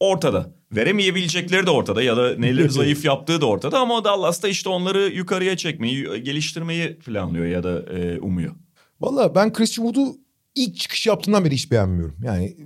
ortada. Veremeyebilecekleri de ortada ya da neleri zayıf yaptığı da ortada ama Dallas'ta işte onları yukarıya çekmeyi, geliştirmeyi planlıyor ya da e, umuyor. Valla ben Christian Wood'u ilk çıkış yaptığından beri hiç beğenmiyorum. Yani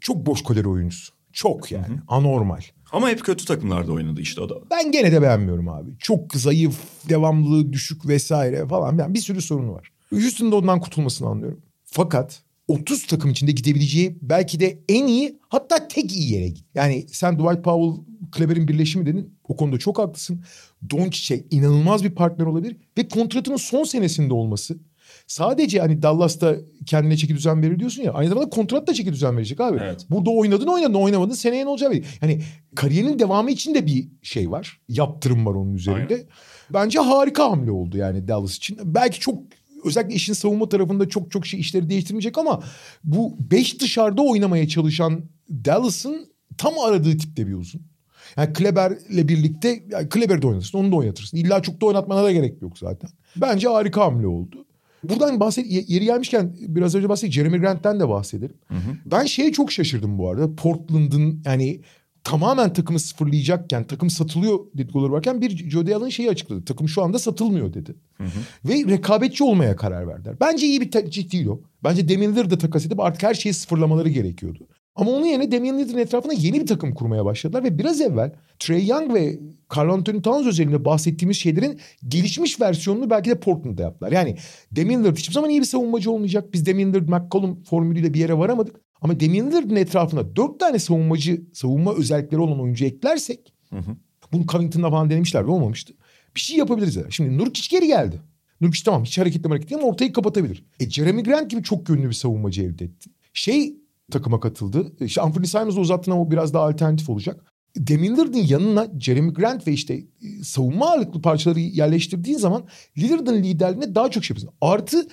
çok boş kalori oyuncusu. Çok yani anormal. Ama hep kötü takımlarda oynadı işte o da. Ben gene de beğenmiyorum abi. Çok zayıf, devamlılığı düşük vesaire falan. Yani bir sürü sorunu var. Houston'da da ondan kurtulmasını anlıyorum. Fakat 30 takım içinde gidebileceği belki de en iyi hatta tek iyi yere git. Yani sen Dwight Powell, Kleber'in birleşimi dedin. O konuda çok haklısın. Doncic'e inanılmaz bir partner olabilir. Ve kontratının son senesinde olması. Sadece hani Dallas'ta kendine çeki düzen verir diyorsun ya. Aynı zamanda kontrat da çeki düzen verecek abi. Evet. Burada oynadın oynadın oynamadın seneye ne olacağı belli. Yani kariyerinin devamı için de bir şey var. Yaptırım var onun üzerinde. Bence harika hamle oldu yani Dallas için. Belki çok özellikle işin savunma tarafında çok çok şey işleri değiştirmeyecek ama bu beş dışarıda oynamaya çalışan Dallas'ın tam aradığı tipte bir uzun. Yani Kleber'le birlikte yani Kleber'i de oynatırsın onu da oynatırsın. İlla çok da oynatmana da gerek yok zaten. Bence harika hamle oldu. Buradan bahset yeri gelmişken biraz önce bahsettik Jeremy Grant'ten de bahsedelim. Ben şeye çok şaşırdım bu arada. Portland'ın yani tamamen takımı sıfırlayacakken takım satılıyor dedikoduları varken bir Jody Allen şeyi açıkladı. Takım şu anda satılmıyor dedi. Ve rekabetçi olmaya karar verdiler. Bence iyi bir tercih değil o. Bence Damian Lillard'ı takas edip artık her şeyi sıfırlamaları gerekiyordu. Ama onun yerine Damian Lillard'ın etrafına yeni bir takım kurmaya başladılar ve biraz evvel Trey Young ve Carl Anthony Towns özelinde bahsettiğimiz şeylerin gelişmiş versiyonunu belki de Portland'da yaptılar. Yani Damian Lillard hiçbir zaman iyi bir savunmacı olmayacak. Biz Damian Lillard McCollum formülüyle bir yere varamadık. Ama Damian Lillard'ın etrafına dört tane savunmacı, savunma özellikleri olan oyuncu eklersek Hı hı. bunu Covington'da falan denemişlerdi olmamıştı. Bir şey yapabiliriz. Yani. Şimdi Nurkic geri geldi. Nurkic tamam hiç hareketli hareket değil ama ortayı kapatabilir. E Jeremy Grant gibi çok yönlü bir savunmacı elde etti. Şey takıma katıldı. İşte Anthony Simons'ı uzattın ama o biraz daha alternatif olacak. Damian Lillard'ın yanına Jeremy Grant ve işte e, savunma ağırlıklı parçaları yerleştirdiğin zaman Lillard'ın liderliğine daha çok şey yapıyorsun. Artı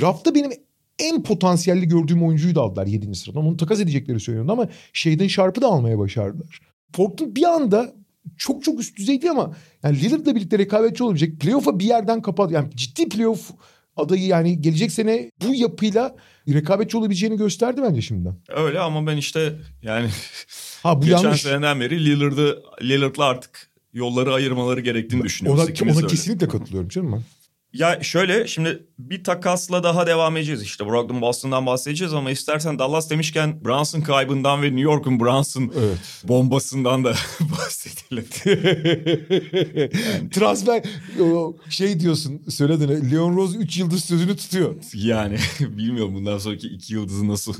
draftta benim en potansiyelli gördüğüm oyuncuyu da aldılar 7. sıradan. Onu takas edecekleri söyleniyordu ama Shaden Sharp'ı da almaya başardılar. Portland bir anda çok çok üst düzeydi ama yani Lillard'la birlikte rekabetçi olabilecek playoff'a bir yerden kapat. Yani ciddi playoff adayı yani gelecek sene bu yapıyla rekabetçi olabileceğini gösterdi bence şimdiden. Öyle ama ben işte yani Ha bu geçen yanlış. seneden beri Lillard'ı Lillard'la artık yolları ayırmaları gerektiğini düşünüyoruz. Ona, ona kesinlikle katılıyorum canım ben. Ya şöyle şimdi bir takasla daha devam edeceğiz işte. Brogdon Boston'dan bahsedeceğiz ama istersen Dallas demişken Brunson kaybından ve New York'un Brunson Evet. bombasından da bahsedelim. Transfer şey diyorsun söyledin. Leon Rose 3 yıldız sözünü tutuyor. Yani bilmiyorum bundan sonraki iki yıldızı nasıl...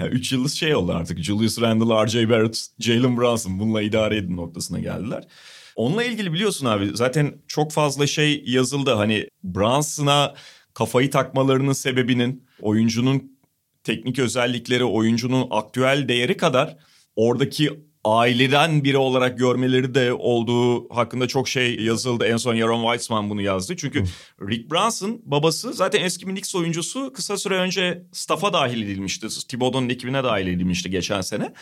yani üç yıldız şey oldu artık. Julius Randle, R.J. Barrett, Jalen Brunson bununla idare edin noktasına geldiler. Onunla ilgili biliyorsun abi zaten çok fazla şey yazıldı. Hani Brunson'a kafayı takmalarının sebebinin oyuncunun teknik özellikleri, oyuncunun aktüel değeri kadar oradaki aileden biri olarak görmeleri de olduğu hakkında çok şey yazıldı. En son Yaron Weitzman bunu yazdı. Çünkü Rick Brunson babası zaten eski bir Knicks oyuncusu. Kısa süre önce staff'a dahil edilmişti. Thibodeau'nun ekibine dahil edilmişti geçen sene.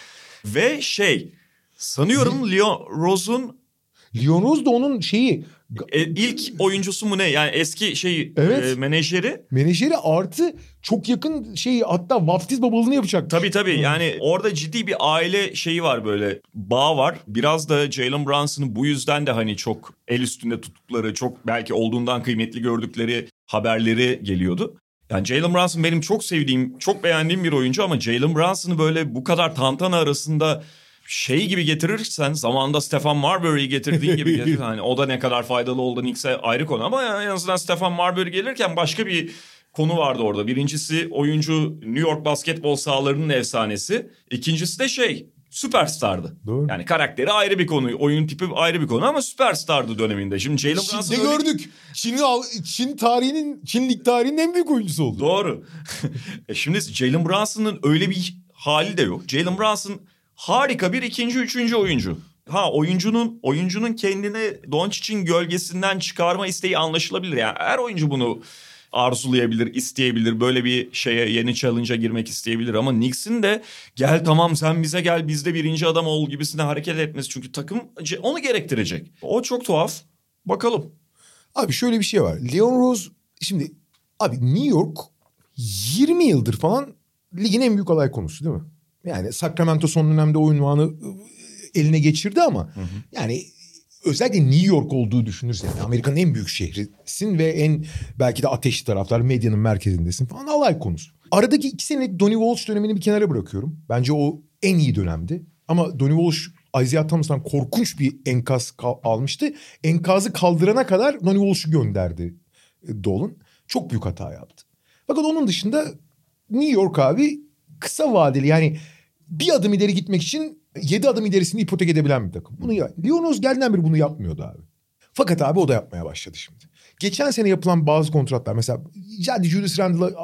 Ve şey sanıyorum Leon Rose'un Leon Rose da onun şeyi e, ilk oyuncusu mu ne? Yani eski şey Evet. e, menajeri. menajeri artı çok yakın şey hatta vaftiz babalığını yapacak. Tabii tabii yani orada ciddi bir aile şeyi var böyle bağ var. Biraz da Jalen Brunson'ı bu yüzden de hani çok el üstünde tuttukları çok belki olduğundan kıymetli gördükleri haberleri geliyordu. Yani Jalen Brunson benim çok sevdiğim, çok beğendiğim bir oyuncu ama Jalen Brunson'ı böyle bu kadar tantana arasında şey gibi getirirsen zamanında Stefan Marbury'i getirdiğin gibi getirirsen hani o da ne kadar faydalı oldu Knicks'e ayrı konu ama en azından Stefan Marbury gelirken başka bir konu vardı orada. Birincisi oyuncu New York basketbol sahalarının efsanesi. İkincisi de şey süperstardı. Doğru. Yani karakteri ayrı bir konu, oyun tipi ayrı bir konu ama süperstardı döneminde. Şimdi Jalen Brunson Çin'de öyle- gördük. Çin'i Çin tarihinin Çin lig tarihinin en büyük oyuncusu oldu. Doğru. e şimdi Jalen Brunson'ın öyle bir hali de yok. Jalen Brunson harika bir ikinci, üçüncü oyuncu. Ha oyuncunun oyuncunun kendini Doncic'in gölgesinden çıkarma isteği anlaşılabilir. Yani her oyuncu bunu arzulayabilir, isteyebilir. Böyle bir şeye yeni challenge'a girmek isteyebilir. Ama Knicks'in de gel tamam sen bize gel biz de birinci adam ol gibisine hareket etmesi. Çünkü takım onu gerektirecek. O çok tuhaf. Bakalım. Abi şöyle bir şey var. Leon Rose şimdi abi New York 20 yıldır falan ligin en büyük alay konusu değil mi? Yani Sacramento son dönemde o ünvanı ıı, eline geçirdi ama yani özellikle New York olduğu düşünürsen yani Amerika'nın en büyük şehrisin ve en belki de ateşli taraflar medyanın merkezindesin falan alay konusu. Aradaki iki senelik Donnie Walsh dönemini bir kenara bırakıyorum. Bence o en iyi dönemdi. Ama Donnie Walsh Isaiah Thomas'tan korkunç bir enkaz almıştı. Enkazı kaldırana kadar Donnie Walsh'u gönderdi e, Dolan. Çok büyük hata yaptı. Fakat onun dışında New York abi kısa vadeli yani bir adım ileri gitmek için yedi adım ilerisini ipotek edebilen bir takım. Bunu ya Leonos geldiğinden beri bunu yapmıyordu abi. Fakat abi o da yapmaya başladı şimdi. Geçen sene yapılan bazı kontratlar mesela hadi Julius Randle'ı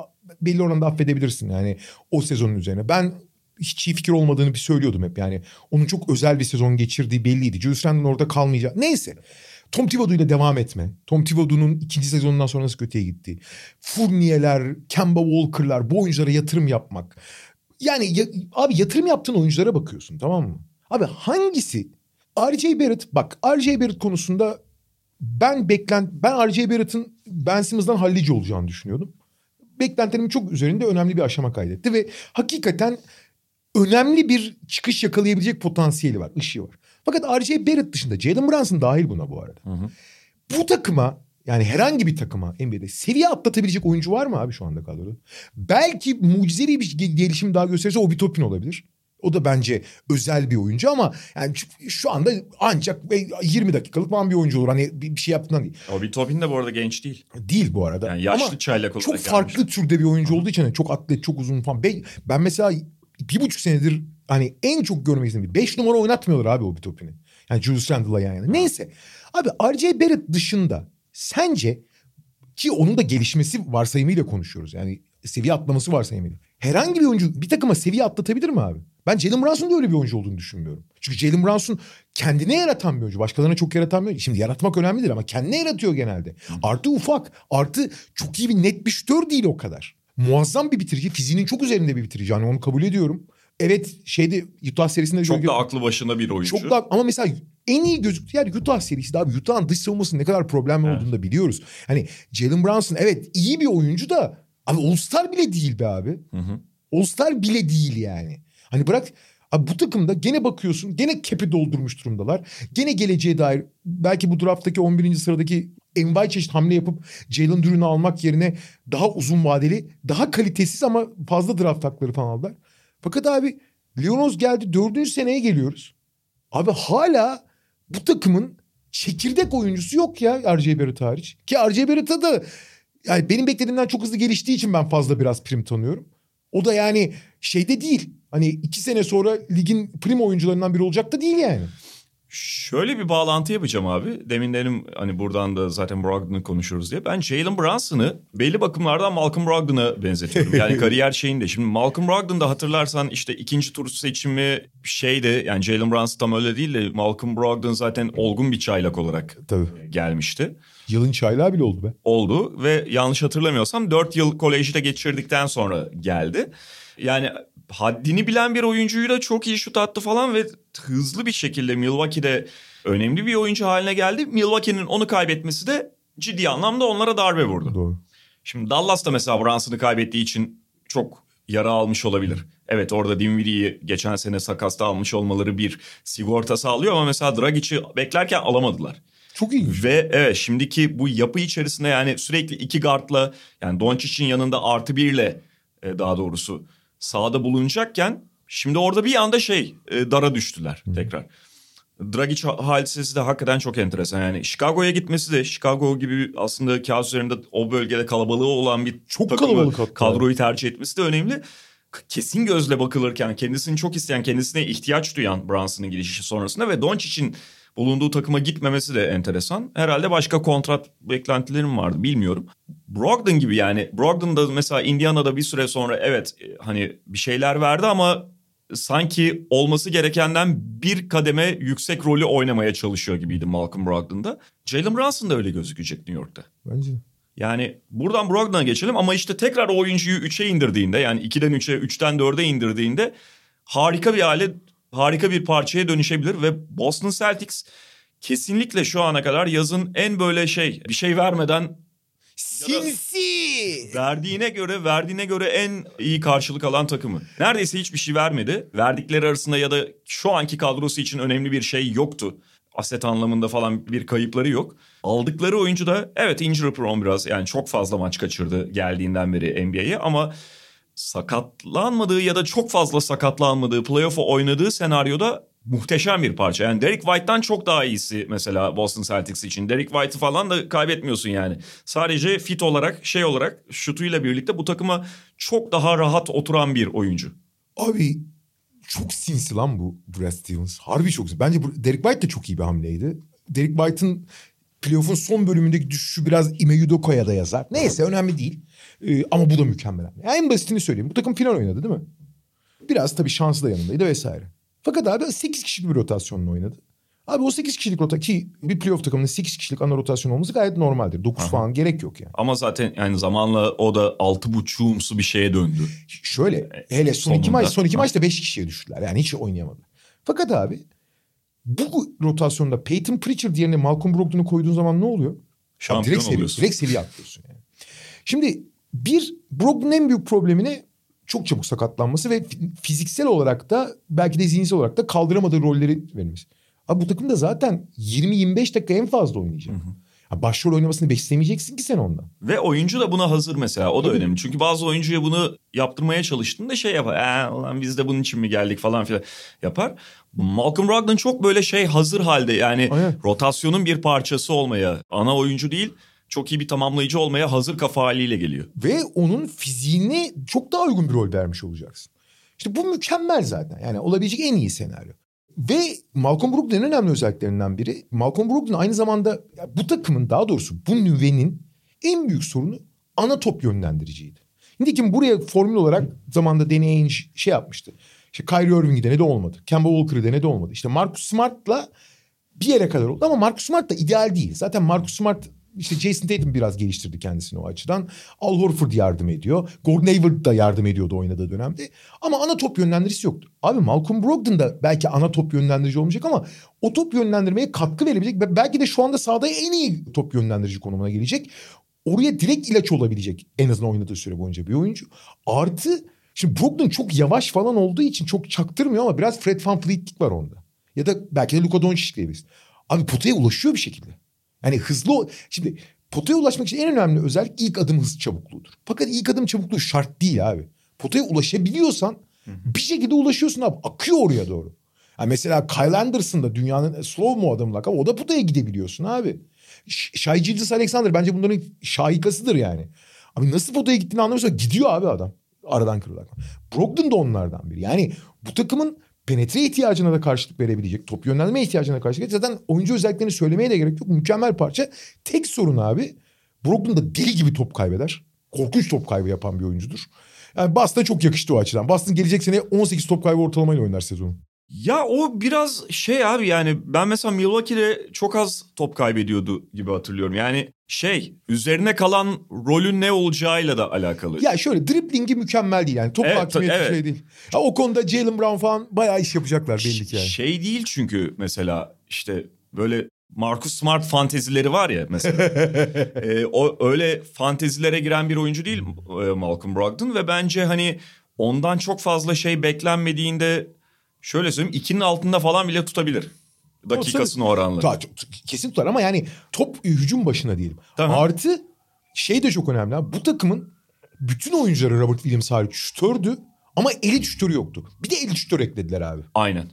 belli oranda affedebilirsin yani o sezonun üzerine. Ben hiç iyi fikir olmadığını bir söylüyordum hep yani. Onun çok özel bir sezon geçirdiği belliydi. Julius Randle'ın orada kalmayacağı. Neyse. Tom Thibodeau ile devam etme. Tom Thibodeau'nun ikinci sezonundan sonra nasıl kötüye gitti. Fournier'ler, Kemba Walker'lar bu oyunculara yatırım yapmak. Yani ya- abi yatırım yaptığın oyunculara bakıyorsun tamam mı? Abi hangisi? R.J. Barrett bak R.J. Barrett konusunda ben beklent ben R.J. Barrett'ın Ben Simmons'dan hallici olacağını düşünüyordum. Beklentilerimin çok üzerinde önemli bir aşama kaydetti ve hakikaten önemli bir çıkış yakalayabilecek potansiyeli var, ışığı var. Fakat R.J. Barrett dışında Jalen Brunson dahil buna bu arada. Bu takıma yani herhangi bir takıma NBA'de seviye atlatabilecek oyuncu var mı abi şu anda kadroda? Belki mucizevi bir ge- gelişim daha gösterirse Obi Toppin olabilir. O da bence özel bir oyuncu ama yani şu- anda ancak 20 dakikalık falan bir oyuncu olur. Hani bir bir şey yaptığından değil. Obi Toppin de bu arada genç değil. Değil bu arada. Yani yaşlı ama çaylak olarak çok gelmiş. farklı türde bir oyuncu olduğu için hani çok atlet, çok uzun falan. Ben, ben mesela bir buçuk senedir hani en çok görmek istediğim bir beş numara oynatmıyorlar abi o Topin'i. Yani Julius Randle'la yan yana. Neyse. Abi R.J. Barrett dışında sence ki onun da gelişmesi varsayımıyla konuşuyoruz. Yani seviye atlaması varsayımıyla. Herhangi bir oyuncu bir takıma seviye atlatabilir mi abi? Ben Jalen Brunson'un da öyle bir oyuncu olduğunu düşünmüyorum. Çünkü Jalen Brunson kendine yaratan bir oyuncu. Başkalarına çok yaratan bir oyuncu. Şimdi yaratmak önemlidir ama kendine yaratıyor genelde. Artı ufak. Artı çok iyi bir net bir şütör değil o kadar. Muazzam bir bitirici. Fiziğinin çok üzerinde bir bitirici. Hani onu kabul ediyorum. Evet şeyde Utah serisinde Çok da aklı başında bir oyuncu. çok da ama mesela en iyi gözüktüğü yer Utah serisi abi. Utah'ın dış savunmasının ne kadar problemli Evet. olduğunu da biliyoruz. Hani Jalen Brunson evet iyi bir oyuncu da abi All-Star bile değil be abi. Hı hı. All-Star bile değil yani. Hani bırak abi bu takımda gene bakıyorsun gene kepi doldurmuş durumdalar. Gene geleceğe dair belki bu drafttaki 11. sıradaki envai çeşit hamle yapıp Jalen Duren'u almak yerine daha uzun vadeli, daha kalitesiz ama fazla draft hakları falan aldılar. Fakat abi Leonos geldi dördüncü seneye geliyoruz. Abi hala bu takımın çekirdek oyuncusu yok ya RJ Barrett hariç. Ki RJ Barrett'a da yani benim beklediğimden çok hızlı geliştiği için ben fazla biraz prim tanıyorum. O da yani şeyde değil. Hani iki sene sonra ligin prim oyuncularından biri olacak da değil yani. Şöyle bir bağlantı yapacağım abi. Demin dedim hani buradan da zaten Brogdon'u konuşuruz diye. Ben Jalen Brunson'ı belli bakımlardan Malcolm Brogdon'a benzetiyorum. Yani kariyer şeyinde. Şimdi Malcolm Brogdon'da hatırlarsan işte ikinci tur seçimi şeydi. Yani Jalen Brunson tam öyle değil de Malcolm Brogdon zaten olgun bir çaylak olarak Tabii. gelmişti. Yılın çaylağı bile oldu be. oldu ve yanlış hatırlamıyorsam 4 yıl kolejde geçirdikten sonra geldi. Yani haddini bilen bir oyuncuyu da çok iyi şut attı falan ve hızlı bir şekilde Milwaukee'de önemli bir oyuncu haline geldi. Milwaukee'nin onu kaybetmesi de ciddi anlamda onlara darbe vurdu. Doğru. Şimdi Dallas da mesela Brunson'ı kaybettiği için çok yara almış olabilir. Evet orada Dinwiddie'yi geçen sene sakasta almış olmaları bir sigorta sağlıyor ama mesela Dragic'i beklerken alamadılar. Çok ilginç. Ve evet şimdiki bu yapı içerisinde yani sürekli iki guardla yani Doncic'in yanında artı birle e, daha doğrusu sahada bulunacakken şimdi orada bir anda şey e, dara düştüler tekrar. Dragic ha- hadisesi de hakikaten çok enteresan. Yani Chicago'ya gitmesi de Chicago gibi aslında kağıt üzerinde o bölgede kalabalığı olan bir Çok takımı, kalabalık hatta. kadroyu tercih etmesi de önemli. Kesin gözle bakılırken kendisini çok isteyen, kendisine ihtiyaç duyan Brunson'ın gidişi sonrasında ve Doncic'in bulunduğu takıma gitmemesi de enteresan. Herhalde başka kontrat beklentilerim vardı bilmiyorum. Brogdon gibi yani Brogdon da mesela Indiana'da bir süre sonra evet e, hani bir şeyler verdi ama sanki olması gerekenden bir kademe yüksek rolü oynamaya çalışıyor gibiydi Malcolm Brogdon'da. Jalen Brunson da öyle gözükecek New York'ta. Bence. Yani buradan Brogdon'a geçelim ama işte tekrar o oyuncuyu 3'e indirdiğinde yani 2'den 3'e 3'ten 4'e indirdiğinde harika bir hale harika bir parçaya dönüşebilir ve Boston Celtics kesinlikle şu ana kadar yazın en böyle şey bir şey vermeden Sinsi. verdiğine göre verdiğine göre en iyi karşılık alan takımı. Neredeyse hiçbir şey vermedi. Verdikleri arasında ya da şu anki kadrosu için önemli bir şey yoktu. Aset anlamında falan bir kayıpları yok. Aldıkları oyuncu da evet injury prone biraz yani çok fazla maç kaçırdı geldiğinden beri NBA'ye ama sakatlanmadığı ya da çok fazla sakatlanmadığı playoff'a oynadığı senaryoda muhteşem bir parça. Yani Derek White'tan çok daha iyisi mesela Boston Celtics için. Derek White'ı falan da kaybetmiyorsun yani. Sadece fit olarak şey olarak şutuyla birlikte bu takıma çok daha rahat oturan bir oyuncu. Abi çok sinsi lan bu Brad Stevens. Harbi çok sinsi. Bence Derek White de çok iyi bir hamleydi. Derek White'ın playoff'un son bölümündeki düşüşü biraz Ime Udoko'ya da yazar. Neyse önemli değil. Ee, ama bu da mükemmel. Yani en basitini söyleyeyim. Bu takım final oynadı değil mi? Biraz tabii şansı da yanındaydı vesaire. Fakat abi 8 kişilik bir rotasyonla oynadı. Abi o 8 kişilik rota ki bir playoff takımının 8 kişilik ana rotasyon olması gayet normaldir. 9 falan gerek yok yani. Ama zaten yani zamanla o da altı buçuğumsu bir şeye döndü. Şöyle hele son iki Sonunda. maç son iki Ha. maçta beş kişiye düştüler. Yani hiç oynayamadılar. Fakat abi bu rotasyonda Peyton Pritchard yerine Malcolm Brogdon'u koyduğun zaman ne oluyor? Şampiyon direkt oluyorsun. direkt seviye atlıyorsun yani. Şimdi bir Brogdon'un en büyük problemi çok çabuk sakatlanması ve fi- fiziksel olarak da belki de zihinsel olarak da kaldıramadığı rolleri vermesi. Abi bu takımda zaten 20-25 dakika en fazla oynayacak. Ha, başrol oynamasını beslemeyeceksin ki sen ondan. Ve oyuncu da buna hazır mesela. O da Tabii. önemli. Çünkü bazı oyuncuya bunu yaptırmaya çalıştığında şey yapar. Ee, ulan biz de bunun için mi geldik falan filan yapar. Malcolm Brogdon çok böyle şey hazır halde. Yani Aynen. rotasyonun bir parçası olmaya, ana oyuncu değil, çok iyi bir tamamlayıcı olmaya hazır kafa haliyle geliyor. Ve onun fiziğine çok daha uygun bir rol vermiş olacaksın. İşte bu mükemmel zaten. Yani olabilecek en iyi senaryo. Ve Malcolm Brogdon'un önemli özelliklerinden biri. Malcolm Brogdon aynı zamanda bu takımın daha doğrusu bu nüvenin en büyük sorunu ana top yönlendiriciydi. Nitekim buraya formül olarak zamanda Danny Ainge şey yapmıştı. İşte Kyrie Irving'i denedi olmadı. Kemba Walker'ı denedi olmadı. İşte Marcus Smart'la bir yere kadar oldu ama Marcus Smart da ideal değil. Zaten Marcus Smart işte Jason Tatum biraz geliştirdi kendisini o açıdan. Al Horford yardım ediyor. Gordon Hayward da yardım ediyordu oynadığı dönemde. Ama ana top yönlendiricisi yoktu. Abi Malcolm Brogdon da belki ana top yönlendirici olmayacak ama o top yönlendirmeye katkı verebilecek ve belki de şu anda sahada en iyi top yönlendirici konumuna gelecek. Oraya direkt ilaç olabilecek en azından oynadığı süre boyunca bir oyuncu. Artı şimdi Brogdon çok yavaş falan olduğu için çok çaktırmıyor ama biraz Fred VanVleet'lik var onda. Ya da belki de Luka Doncic diyebiliriz. Abi potaya ulaşıyor bir şekilde. Yani hızlı şimdi potaya ulaşmak için en önemli özellik ilk adım hız çabukluğudur. Fakat ilk adım çabukluğu şart değil abi. Potaya ulaşabiliyorsan bir şekilde ulaşıyorsun abi. Akıyor oraya doğru. Ha mesela Kyle Anderson da dünyanın slow mo adamı lakabı. O da potaya gidebiliyorsun abi. Shai Gilgeous Alexander bence bunların şahikasıdır yani. Abi nasıl potaya gittiğini anlamıyorsa gidiyor abi adam. Aradan kırılarak. Brogdon da onlardan biri. Yani bu takımın penetre ihtiyacına da karşılık verebilecek. Top yönlendirme ihtiyacına karşılık verecek. Zaten oyuncu özelliklerini söylemeye de gerek yok. Mükemmel parça. Tek sorun abi Brogdon da deli gibi top kaybeder. Korkunç top kaybı yapan bir oyuncudur. Yani Boston'a çok yakıştı o açıdan. Boston gelecek sene 18 top kaybı ortalamayla oynar sezonu. Ya o biraz şey abi yani ben mesela Milwaukee'de çok az top kaybediyordu gibi hatırlıyorum. Yani şey üzerine kalan rolün ne olacağıyla da alakalı. Ya şöyle driblingi mükemmel değil yani. Top Evet, hakimiyeti evet. şey değil. Ya o konuda Jalen Brown falan bayağı iş yapacaklar belli ki yani. Şey değil çünkü mesela işte böyle Marcus Smart fantezileri var ya mesela. Ee, o öyle fantezilere giren bir oyuncu değil e, Malcolm Brogdon ve bence hani ondan çok fazla şey beklenmediğinde şöyle söyleyeyim ikinin altında falan bile tutabilir. Dakikasını oranla. Ta- çok- kesin tutar ama yani top hücum başına diyelim. Tamam. Artı şey de çok önemli. abi. Bu takımın bütün oyuncuları Robert Williams hariç şütördü ama elit şütörü yoktu. Bir de elit şütör eklediler abi. Aynen.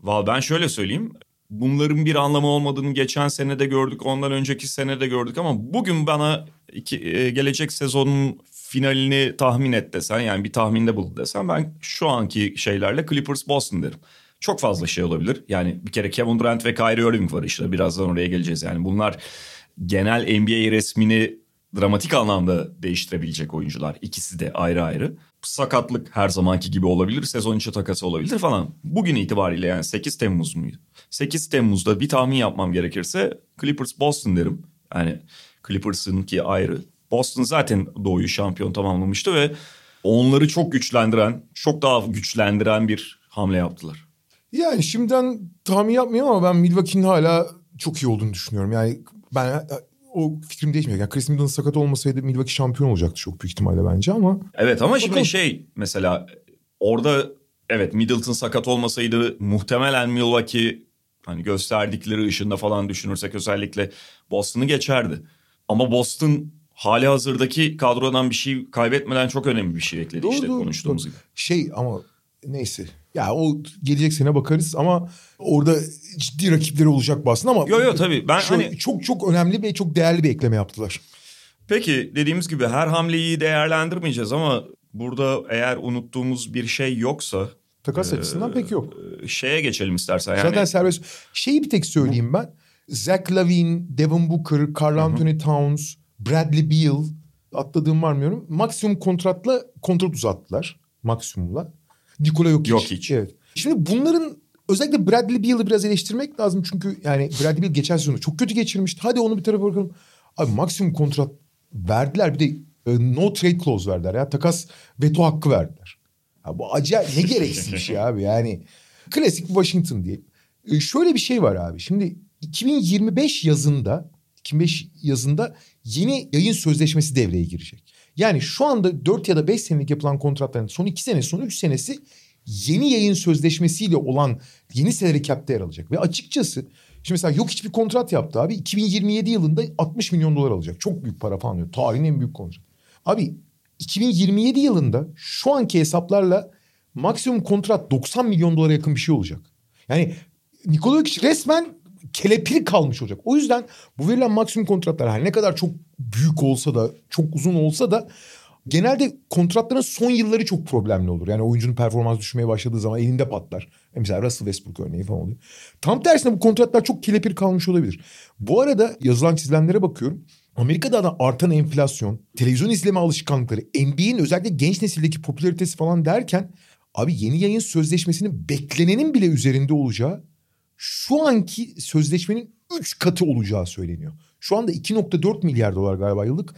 Val ben şöyle söyleyeyim. Bunların bir anlamı olmadığını geçen sene de gördük, ondan önceki sene de gördük ama bugün bana iki, e, gelecek sezonun finalini tahmin et desen yani bir tahminde bul desen ben şu anki şeylerle Clippers Boston derim. Çok fazla şey olabilir. Yani bir kere Kevin Durant ve Kyrie Irving var işte birazdan oraya geleceğiz. Yani bunlar genel NBA resmini dramatik anlamda değiştirebilecek oyuncular. İkisi de ayrı ayrı. Sakatlık her zamanki gibi olabilir. Sezon içi takası olabilir falan. Bugün itibariyle yani 8 Temmuz muydu? 8 Temmuz'da bir tahmin yapmam gerekirse Clippers Boston derim. Yani Clippers'ın ki ayrı. Boston zaten doğuyu şampiyon tamamlamıştı ve onları çok güçlendiren, çok daha güçlendiren bir hamle yaptılar. Yani şimdiden tahmin yapmıyorum ama ben Milwaukee'nin hala çok iyi olduğunu düşünüyorum. Yani ben e, o fikrim değişmiyor. Yani Chris Middleton sakat olmasaydı Milwaukee şampiyon olacaktı çok büyük ihtimalle bence ama Evet ama şimdi Bakalım. şey mesela orada evet Middleton sakat olmasaydı muhtemelen Milwaukee hani gösterdikleri ışında falan düşünürsek özellikle Boston'ı geçerdi. Ama Boston hali hazırdaki kadrodan bir şey kaybetmeden çok önemli bir şey ekledi Doğru, işte doğru, konuştuğumuz doğru. gibi. şey ama neyse. Ya o gelecek sene bakarız ama orada ciddi rakipleri olacak basın ama Yo yo tabii ben Şöyle hani çok çok önemli ve çok değerli bir ekleme yaptılar. peki dediğimiz gibi her hamleyi değerlendirmeyeceğiz ama burada eğer unuttuğumuz bir şey yoksa Takas açısından pek yok. e, şeye geçelim istersen yani. Zaten serbest. Şeyi bir tek söyleyeyim ben. Zach Lavine, Devin Booker, Carl Anthony Towns, Bradley Beal atladığım var mı bilmiyorum. Maksimum kontratla kontrat uzattılar. Maksimumla. Nikola Jokic. Jokic. Evet. Şimdi bunların özellikle Bradley Beal'ı biraz eleştirmek lazım. Çünkü yani Bradley Beal geçen sezonu çok kötü geçirmişti. Hadi onu bir tarafa bırakalım. Abi maksimum kontrat verdiler. Bir de e, no trade clause verdiler ya. Takas veto hakkı verdiler. Ya bu acayip ne gereksiz bir şey abi yani. Klasik Washington diye. E, şöyle bir şey var abi. Şimdi 2025 yazında 2005 yazında yeni yayın sözleşmesi devreye girecek. Yani şu anda 4 ya da 5 senelik yapılan kontratların son 2 sene son 3 senesi yeni yayın sözleşmesiyle olan yeni salary cap'te yer alacak. Ve açıkçası Şimdi mesela yok hiçbir kontrat yaptı abi. 2027 yılında 60 milyon dolar alacak. Çok büyük para falan diyor. Tarihin en büyük kontrat. Abi 2027 yılında şu anki hesaplarla maksimum kontrat 90 milyon dolara yakın bir şey olacak. Yani Nikola Jokic resmen kelepir kalmış olacak. O yüzden bu verilen maksimum kontratlar her ne kadar çok büyük olsa da çok uzun olsa da genelde kontratların son yılları çok problemli olur. Yani oyuncunun performans düşmeye başladığı zaman elinde patlar. Mesela Russell Westbrook örneği falan oluyor. Tam tersine bu kontratlar çok kelepir kalmış olabilir. Bu arada yazılan çizilenlere bakıyorum. Amerika'da da artan enflasyon, televizyon izleme alışkanlıkları, NBA'in özellikle genç nesildeki popülaritesi falan derken abi yeni yayın sözleşmesinin beklenenin bile üzerinde olacağı şu anki sözleşmenin 3 katı olacağı söyleniyor. Şu anda 2.4 milyar dolar galiba yıllık.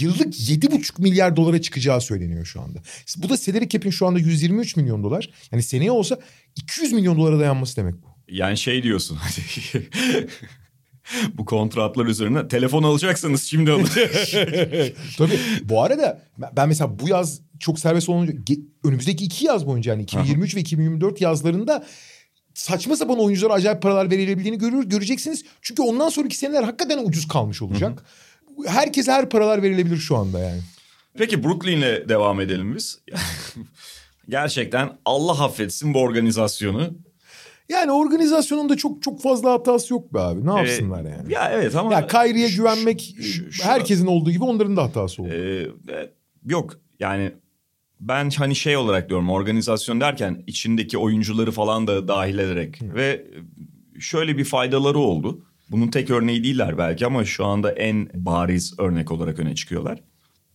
Yıllık 7.5 milyar dolara çıkacağı söyleniyor şu anda. Bu da salary cap'in şu anda 123 milyon dolar. Yani seneye olsa 200 milyon dolara dayanması demek bu. Yani şey diyorsun bu kontratlar üzerine telefon alacaksanız şimdi alın. Tabii bu arada ben mesela bu yaz çok serbest olunca önümüzdeki iki yaz boyunca yani 2023 ve 2024 yazlarında saçma sapan oyunculara acayip paralar verilebildiğini görür, göreceksiniz. Çünkü ondan sonraki seneler hakikaten ucuz kalmış olacak. Hı hı. Herkese her paralar verilebilir şu anda yani. Peki Brooklyn'le devam edelim biz. Gerçekten Allah affetsin bu organizasyonu. Yani organizasyonunda çok çok fazla hatası yok be abi. Ne yapsınlar ee, yani? Ya evet ama... Ya Kyrie'ye güvenmek şu, şu, herkesin olduğu gibi onların da hatası oldu. E, yok yani ben hani şey olarak diyorum organizasyon derken içindeki oyuncuları falan da dahil ederek Hı. ve şöyle bir faydaları oldu. Bunun tek örneği değiller belki ama şu anda en bariz örnek olarak öne çıkıyorlar.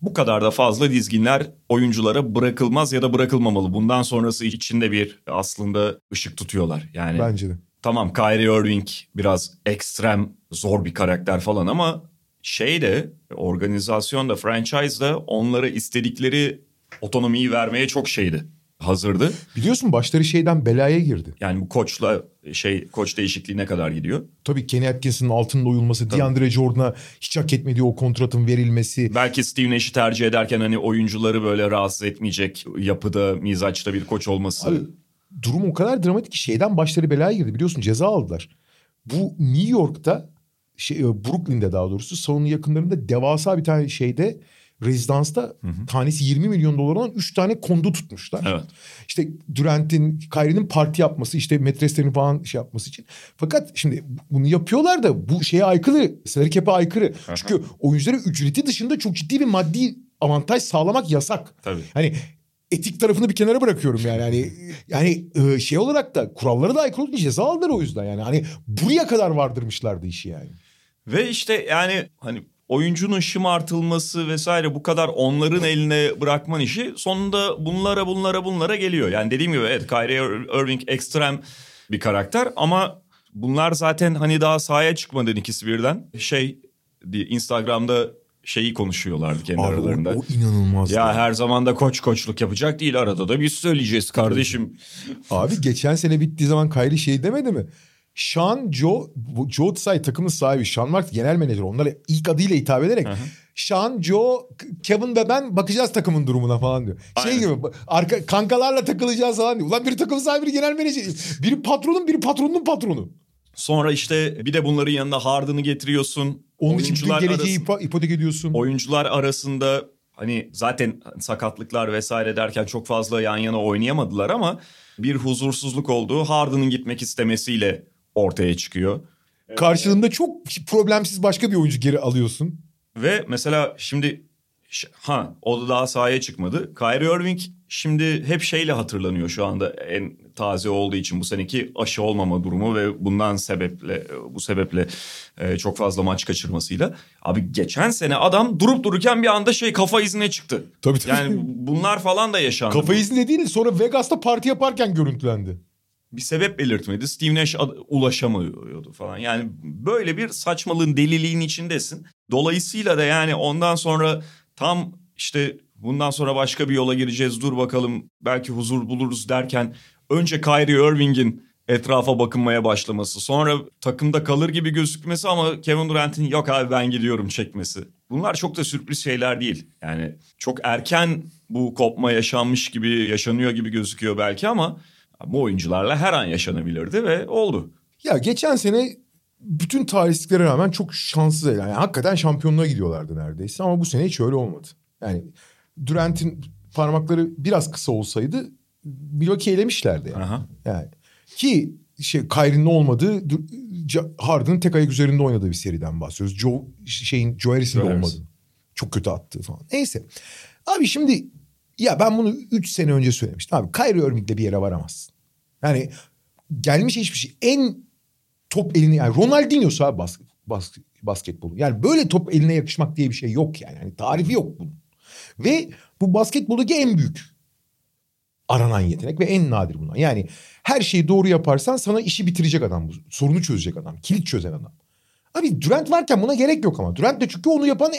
Bu kadar da fazla dizginler oyunculara bırakılmaz ya da bırakılmamalı. Bundan sonrası içinde bir aslında ışık tutuyorlar. Yani Bence de. Tamam Kyrie Irving biraz ekstrem zor bir karakter falan ama şey de organizasyon da franchise da onlara istedikleri otonomiyi vermeye çok şeydi. Hazırdı. Biliyorsun başları şeyden belaya girdi. Yani bu koçla şey koç değişikliğine kadar gidiyor. Tabii Kenny Atkinson'ın altında uyulması, Tabii. DeAndre Jordan'a hiç hak etmediği o kontratın verilmesi. Belki Steve Nash'i tercih ederken hani oyuncuları böyle rahatsız etmeyecek yapıda, mizaçta bir koç olması. Abi, durum o kadar dramatik ki şeyden başları belaya girdi. Biliyorsun ceza aldılar. Bu New York'ta şey, Brooklyn'de daha doğrusu salonun yakınlarında devasa bir tane şeyde rezidansta hı hı. tanesi 20 milyon dolar olan 3 tane kondu tutmuşlar. Evet. İşte Durant'in, Kyrie'nin parti yapması, işte metreslerini falan şey yapması için. Fakat şimdi bunu yapıyorlar da bu şeye aykırı, salary cap'e aykırı. Hı. Çünkü oyunculara ücreti dışında çok ciddi bir maddi avantaj sağlamak yasak. Tabii. Hani etik tarafını bir kenara bırakıyorum yani. Yani yani e, şey olarak da kurallara da aykırı bir ceza aldılar o yüzden yani. Hani buraya kadar vardırmışlardı işi yani. Ve işte yani hani oyuncunun şımartılması vesaire bu kadar onların eline bırakman işi sonunda bunlara bunlara bunlara geliyor. Yani dediğim gibi evet Kyrie Irving ekstrem bir karakter ama bunlar zaten hani daha sahaya çıkmadan ikisi birden şey Instagram'da şeyi konuşuyorlardı kendi Abi aralarında. O, o inanılmaz. Ya her zaman da koç koçluk yapacak değil arada da biz söyleyeceğiz kardeşim. Abi geçen sene bittiği zaman Kyrie şey demedi mi? Sean Joe, Joe Tsai takımın sahibi. Sean Marks genel menajer. Onlara ilk adıyla hitap ederek. Hı hı. Sean, Joe, Kevin ve ben bakacağız takımın durumuna falan diyor. Şey Aynen. Gibi arka, kankalarla takılacağız falan diyor. Ulan biri takım sahibi biri genel menajer. Biri patronun biri patronun patronu. Sonra işte bir de bunların yanında Harden'ı getiriyorsun. Onun için bütün geleceği arası, ipotek ediyorsun. Oyuncular arasında hani zaten sakatlıklar vesaire derken çok fazla yan yana oynayamadılar ama bir huzursuzluk olduğu Harden'ın gitmek istemesiyle ortaya çıkıyor. Karşılığında çok problemsiz başka bir oyuncu geri alıyorsun. Ve mesela şimdi ha o da daha sahaya çıkmadı. Kyrie Irving şimdi hep şeyle hatırlanıyor şu anda en taze olduğu için bu seneki aşı olmama durumu ve bundan sebeple bu sebeple e, çok fazla maç kaçırmasıyla. Abi geçen sene adam durup dururken bir anda şey kafa izine çıktı. Tabii tabii. Yani bunlar falan da yaşandı. Kafa izni değil sonra Vegas'ta parti yaparken görüntülendi bir sebep belirtmedi. Steve Nash ulaşamıyordu falan. Yani böyle bir saçmalığın deliliğin içindesin. Dolayısıyla da yani ondan sonra tam işte bundan sonra başka bir yola gireceğiz dur bakalım belki huzur buluruz derken önce Kyrie Irving'in etrafa bakınmaya başlaması. Sonra takımda kalır gibi gözükmesi ama Kevin Durant'in yok abi ben gidiyorum çekmesi. Bunlar çok da sürpriz şeyler değil. Yani çok erken bu kopma yaşanmış gibi yaşanıyor gibi gözüküyor belki ama bu oyuncularla her an yaşanabilirdi ve oldu. Ya geçen sene bütün talihsizliklere rağmen çok şanssız. Yani hakikaten şampiyonluğa gidiyorlardı neredeyse ama bu sene hiç öyle olmadı. Yani Durant'in parmakları biraz kısa olsaydı Milwaukee elemişlerdi yani. Aha. yani. Ki şey Kyrie'nin olmadığı Harden'ın tek ayak üzerinde oynadığı bir seriden bahsediyoruz. Joe şeyin Joe Harris'in de olmadı. Çok kötü attığı falan. Neyse. Abi şimdi ya ben bunu 3 sene önce söylemiştim. Abi Kyrie Irving'le bir yere varamazsın. Yani gelmiş hiçbir şey. En top elini yani Ronaldinho'su abi bas, bas, basketbolu. Yani böyle top eline yakışmak diye bir şey yok yani. yani tarifi yok bunun. Ve bu basketboldaki en büyük aranan yetenek ve en nadir bunlar. Yani her şeyi doğru yaparsan sana işi bitirecek adam bu. Sorunu çözecek adam. Kilit çözen adam. Abi Durant varken buna gerek yok ama. Durant de çünkü onu yapan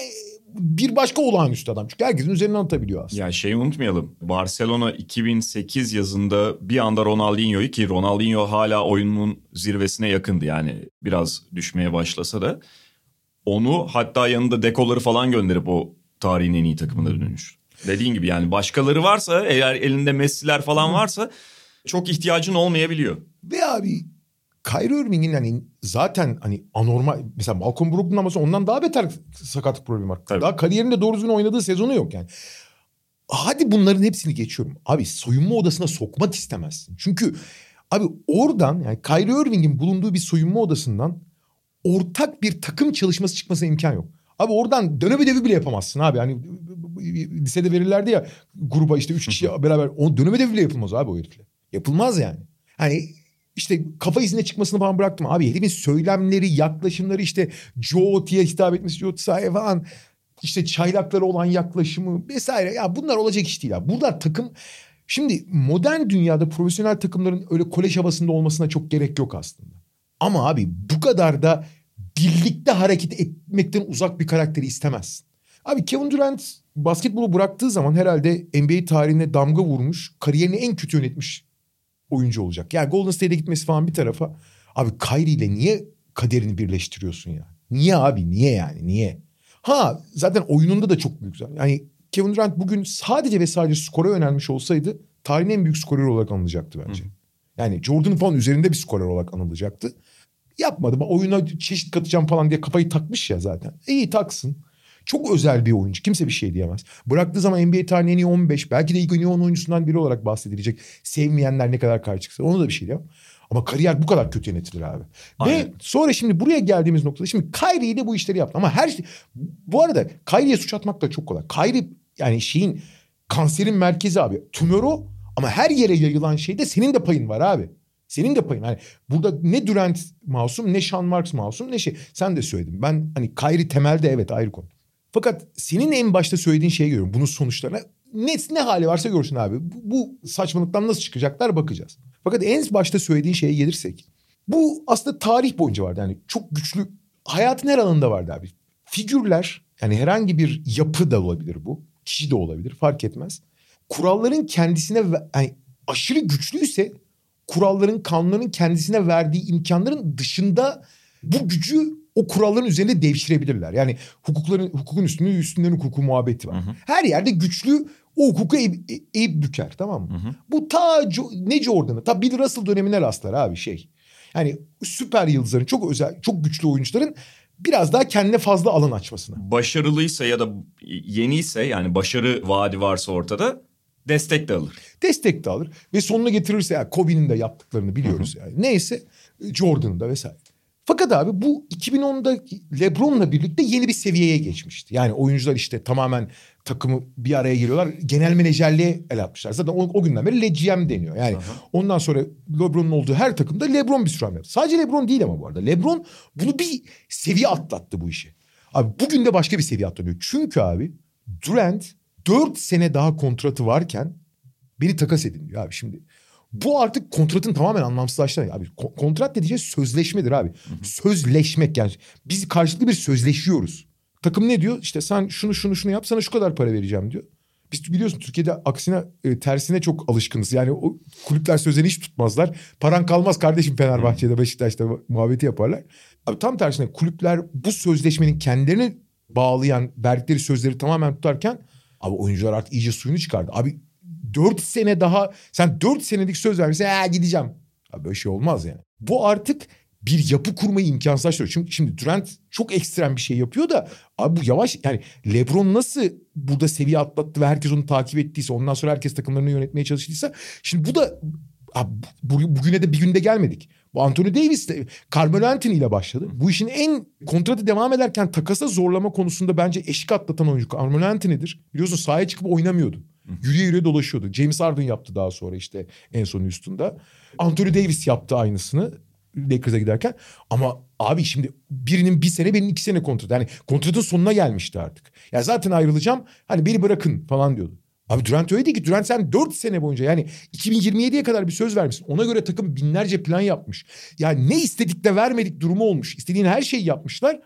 bir başka olağanüstü adam. Çünkü herkesin üzerinden atabiliyor aslında. Ya şeyi unutmayalım. Barcelona 2008 yazında bir anda Ronaldinho'yu ki Ronaldinho hala oyunun zirvesine yakındı. Yani biraz düşmeye başlasa da onu hatta yanında dekoları falan gönderip o tarihin en iyi takımına dönmüş. Dediğin gibi yani başkaları varsa eğer elinde Messi'ler falan varsa çok ihtiyacın olmayabiliyor. Ve abi Kyrie Irving'in hani zaten hani anormal mesela Malcolm Brogdon ama ondan daha beter sakatlık problemi var. Tabii. Daha kariyerinde doğru düzgün oynadığı sezonu yok yani. Hadi bunların hepsini geçiyorum. Abi soyunma odasına sokmak istemezsin. Çünkü abi oradan yani Kyrie Irving'in bulunduğu bir soyunma odasından ortak bir takım çalışması çıkmasına imkan yok. Abi oradan dönem ödevi bile yapamazsın abi. Hani lisede verirlerdi ya gruba işte üç kişi beraber. O dönem ödevi bile yapılmaz abi o herifle. Yapılmaz yani. Hani işte kafa izine çıkmasını falan bıraktım. Abi herifin söylemleri, yaklaşımları işte Joe diye hitap etmesi Joe Tsai falan. İşte çaylaklara olan yaklaşımı vesaire. Ya bunlar olacak iş değil abi. Bunlar takım... Şimdi modern dünyada profesyonel takımların öyle kolej havasında olmasına çok gerek yok aslında. Ama abi bu kadar da birlikte hareket etmekten uzak bir karakteri istemezsin. Abi Kevin Durant basketbolu bıraktığı zaman herhalde NBA tarihine damga vurmuş, kariyerini en kötü yönetmiş oyuncu olacak. Yani Golden State'e gitmesi falan bir tarafa. Abi Kyrie ile niye kaderini birleştiriyorsun ya? Niye abi? Niye yani? Niye? Ha zaten oyununda da çok büyük. Yani Kevin Durant bugün sadece ve sadece skora yönelmiş olsaydı tarihin en büyük skorer olarak anılacaktı bence. Hı. Yani Jordan'ın falan üzerinde bir skorer olarak anılacaktı. Yapmadı. Oyuna çeşit katacağım falan diye kafayı takmış ya zaten. İyi taksın. Çok özel bir oyuncu. Kimse bir şey diyemez. Bıraktığı zaman NBA tarihinin en iyi 15 belki de ilk en iyi 10 oyuncusundan biri olarak bahsedilecek. Sevmeyenler ne kadar karşı çıksa onu da bir şey diyemem. Ama kariyer bu kadar kötü yönetilir abi. Aynen. Ve sonra şimdi buraya geldiğimiz noktada şimdi Kyrie de bu işleri yaptı. Ama her şey... Bu arada Kyrie'ye suç atmak da çok kolay. Kyrie yani şeyin kanserin merkezi abi. Tümör o ama her yere yayılan şeyde senin de payın var abi. Senin de payın. Hani burada ne Durant masum ne Sean Marks masum ne şey. Sen de söyledin. Ben hani Kyrie temelde evet ayrı konu. Fakat senin en başta söylediğin şeyi görüyorum. Bunun sonuçlarına ne, ne hali varsa görsün abi. Bu, bu saçmalıktan nasıl çıkacaklar bakacağız. Fakat en başta söylediğin şeye gelirsek. Bu aslında tarih boyunca vardı. Yani çok güçlü hayatın her alanında vardı abi. Figürler yani herhangi bir yapı da olabilir bu. Kişi de olabilir fark etmez. Kuralların kendisine yani aşırı güçlüyse kuralların kanunların kendisine verdiği imkanların dışında bu gücü o kuralların üzerinde devşirebilirler. Yani hukukların hukukun üstünde üstünden hukuku muhabbeti var. Hı hı. Her yerde güçlü o hukuku eğip, eğip büker tamam mı? Hı hı. Bu ta ne Jordan'ı ta Bill Russell dönemine rastlar abi şey. Yani süper yıldızların çok özel çok güçlü oyuncuların biraz daha kendine fazla alan açmasına. Başarılıysa ya da yeniyse yani başarı vaadi varsa ortada destek de alır. Destek de alır ve sonunu getirirse yani Kobe'nin de yaptıklarını biliyoruz Hı-hı. yani. Neyse Jordan'ın da vesaire. Fakat abi bu 2010'da LeBron'la birlikte yeni bir seviyeye geçmişti. Yani oyuncular işte tamamen takımı bir araya geliyorlar. Genel menajerliğe el atmışlar. Zaten o, o günden beri LeGM deniyor. Yani Aha. ondan sonra LeBron'un olduğu her takımda LeBron bir sürü hamle Sadece LeBron değil ama bu arada. LeBron bunu bir seviye atlattı bu işi. Abi bugün de başka bir seviye atlanıyor. Çünkü abi Durant 4 sene daha kontratı varken beni takas edin diyor abi şimdi. Bu artık kontratın tamamen anlamsızlaştı. Abi kontrat dediği şey sözleşmedir abi. Hı hı. Sözleşmek yani. Biz karşılıklı bir sözleşiyoruz. Takım ne diyor? İşte sen şunu şunu şunu yap sana şu kadar para vereceğim diyor. Biz biliyorsun Türkiye'de aksine e, tersine çok alışkınız. Yani o kulüpler sözlerini hiç tutmazlar. Paran kalmaz kardeşim Fenerbahçe'de Beşiktaş'ta muhabbeti yaparlar. Abi tam tersine kulüpler bu sözleşmenin kendilerini bağlayan verdikleri sözleri tamamen tutarken abi oyuncular artık iyice suyunu çıkardı. Abi dört sene daha sen dört senelik söz vermişsin ha gideceğim. Abi böyle şey olmaz yani. Bu artık bir yapı kurmayı imkansızlaştırıyor. Şimdi, şimdi Durant çok ekstrem bir şey yapıyor da abi bu yavaş yani LeBron nasıl burada seviye atlattı ve herkes onu takip ettiyse ondan sonra herkes takımlarını yönetmeye çalıştıysa şimdi bu da abi, bu, bugüne de bir günde gelmedik. Bu Anthony Davis de Carmelo Anthony ile başladı. Bu işin en kontratı devam ederken takasa zorlama konusunda bence eşik atlatan oyuncu Carmelo Anthony'dir. Biliyorsun sahaya çıkıp oynamıyordu. Yürüye yürüye dolaşıyordu. James Harden yaptı daha sonra işte en son üstünde. Anthony Davis yaptı aynısını. Lakers'a giderken. Ama abi şimdi birinin bir sene benim iki sene kontratı. Yani kontratın sonuna gelmişti artık. Ya zaten ayrılacağım. Hani beni bırakın falan diyordu. Abi Durant öyle değil ki. Durant sen 4 sene boyunca yani 2027'ye kadar bir söz vermişsin. Ona göre takım binlerce plan yapmış. Yani ne istedik de vermedik durumu olmuş. İstediğin her şeyi yapmışlar.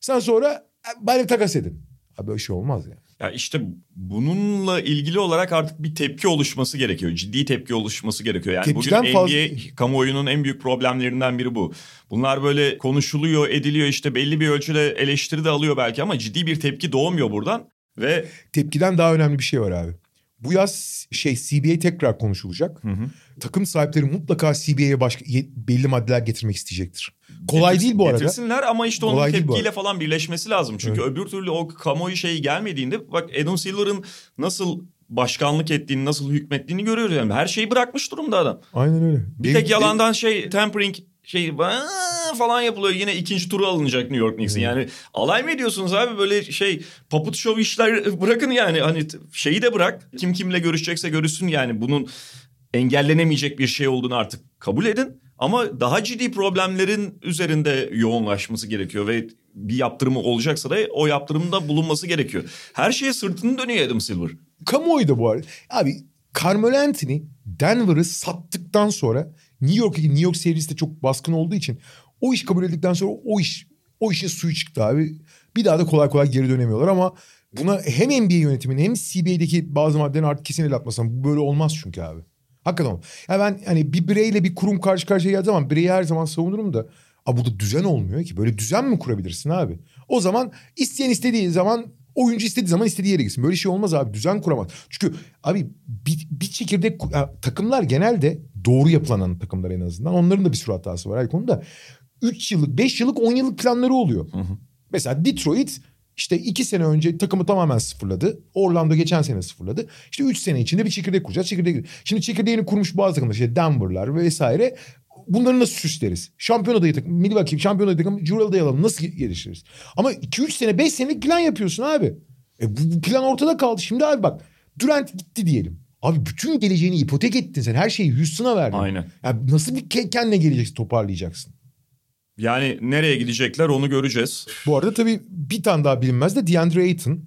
Sen sonra bari takas edin. Abi böyle şey olmaz yani. Ya işte bununla ilgili olarak artık bir tepki oluşması gerekiyor. Ciddi tepki oluşması gerekiyor. Yani Tepkiden bugün fazla... NBA kamuoyunun en büyük problemlerinden biri bu. Bunlar böyle konuşuluyor, ediliyor işte belli bir ölçüde eleştiri de alıyor belki ama ciddi bir tepki doğmuyor buradan. Ve tepkiden daha önemli bir şey var abi. Bu yaz şey CBA tekrar konuşulacak. Hı hı. Takım sahipleri mutlaka CBA'ye başka belli maddeler getirmek isteyecektir. Kolay Getirsin, değil bu arada. Getirsinler ama işte onun Kolay tepkiyle falan birleşmesi lazım. Çünkü evet. öbür türlü o kamuoyu şeyi gelmediğinde bak Adam Silver'ın nasıl başkanlık ettiğini, nasıl hükmettiğini görüyoruz yani. Her şeyi bırakmış durumda adam. Aynen öyle. Bir tek yalandan şey tampering şey falan yapılıyor. Yine ikinci turu alınacak New York Knicks'in. Yani alay mı ediyorsunuz abi böyle şey paput şov işler bırakın yani. Hani şeyi de bırak. Kim kimle görüşecekse görüşsün yani. Bunun engellenemeyecek bir şey olduğunu artık kabul edin. Ama daha ciddi problemlerin üzerinde yoğunlaşması gerekiyor ve bir yaptırımı olacaksa da o yaptırımda bulunması gerekiyor. Her şeye sırtını dönüyor Adam Silver. Kamuoyu da bu arada. Abi Carmelo Anthony Denver'ı sattıktan sonra New York'taki New York serisi de çok baskın olduğu için o iş kabul edildikten sonra o iş o işin suyu çıktı abi. Bir daha da kolay kolay geri dönemiyorlar ama buna hem NBA yönetiminin hem CBA'deki bazı maddelerin artık kesin el atmasam bu böyle olmaz çünkü abi. Hakikaten olmaz. Ya ben hani bir bireyle bir kurum karşı karşıya geldiği zaman bireyi her zaman savunurum da Abi burada düzen olmuyor ki. Böyle düzen mi kurabilirsin abi? O zaman isteyen istediği zaman oyuncu istediği zaman istediği yere gitsin. Böyle şey olmaz abi. Düzen kuramaz. Çünkü abi bir, bir çekirdek takımlar genelde doğru yapılan takımlar en azından. Onların da bir sürü hatası var her konuda. 3 yıllık, 5 yıllık, 10 yıllık planları oluyor. Hı hı. Mesela Detroit işte iki sene önce takımı tamamen sıfırladı. Orlando geçen sene sıfırladı. İşte üç sene içinde bir çekirdek kuracağız. Çekirdek. Şimdi çekirdeğini kurmuş bazı takımlar işte Denver'lar vesaire. Bunları nasıl süsleriz? Şampiyon adayı takım, Milwaukee şampiyon adayı takım, Jural'da alalım. Nasıl geliştiririz? Ama 2-3 sene, 5 senelik plan yapıyorsun abi. E bu, bu plan ortada kaldı. Şimdi abi bak Durant gitti diyelim. Abi bütün geleceğini ipotek ettin sen. Her şeyi Houston'a verdin. Aynen. Yani nasıl bir kendine geleceksin, toparlayacaksın? Yani nereye gidecekler onu göreceğiz. Bu arada tabii bir tane daha bilinmez de DeAndre Ayton.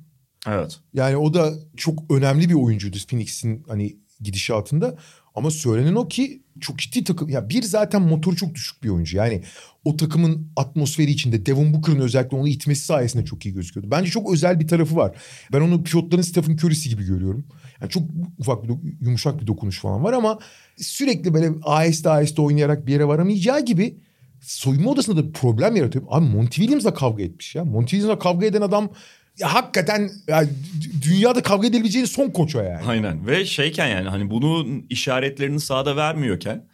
Evet. Yani o da çok önemli bir oyuncuydu Phoenix'in hani gidişatında. Ama söylenen o ki çok ciddi takım. Ya bir zaten motor çok düşük bir oyuncu. Yani o takımın atmosferi içinde Devon Booker'ın özellikle onu itmesi sayesinde çok iyi gözüküyordu. Bence çok özel bir tarafı var. Ben onu pivotların Stephen Curry'si gibi görüyorum. Yani çok ufak bir yumuşak bir dokunuş falan var ama sürekli böyle aheste aheste oynayarak bir yere varamayacağı gibi soyunma odasında da problem yaratıyor. Abi Monty Williams'la kavga etmiş ya. Monty Williams'la kavga eden adam ya hakikaten ya, dünyada kavga edebileceğin son koç o yani. Aynen ve şeyken yani hani bunun işaretlerini sahada vermiyorken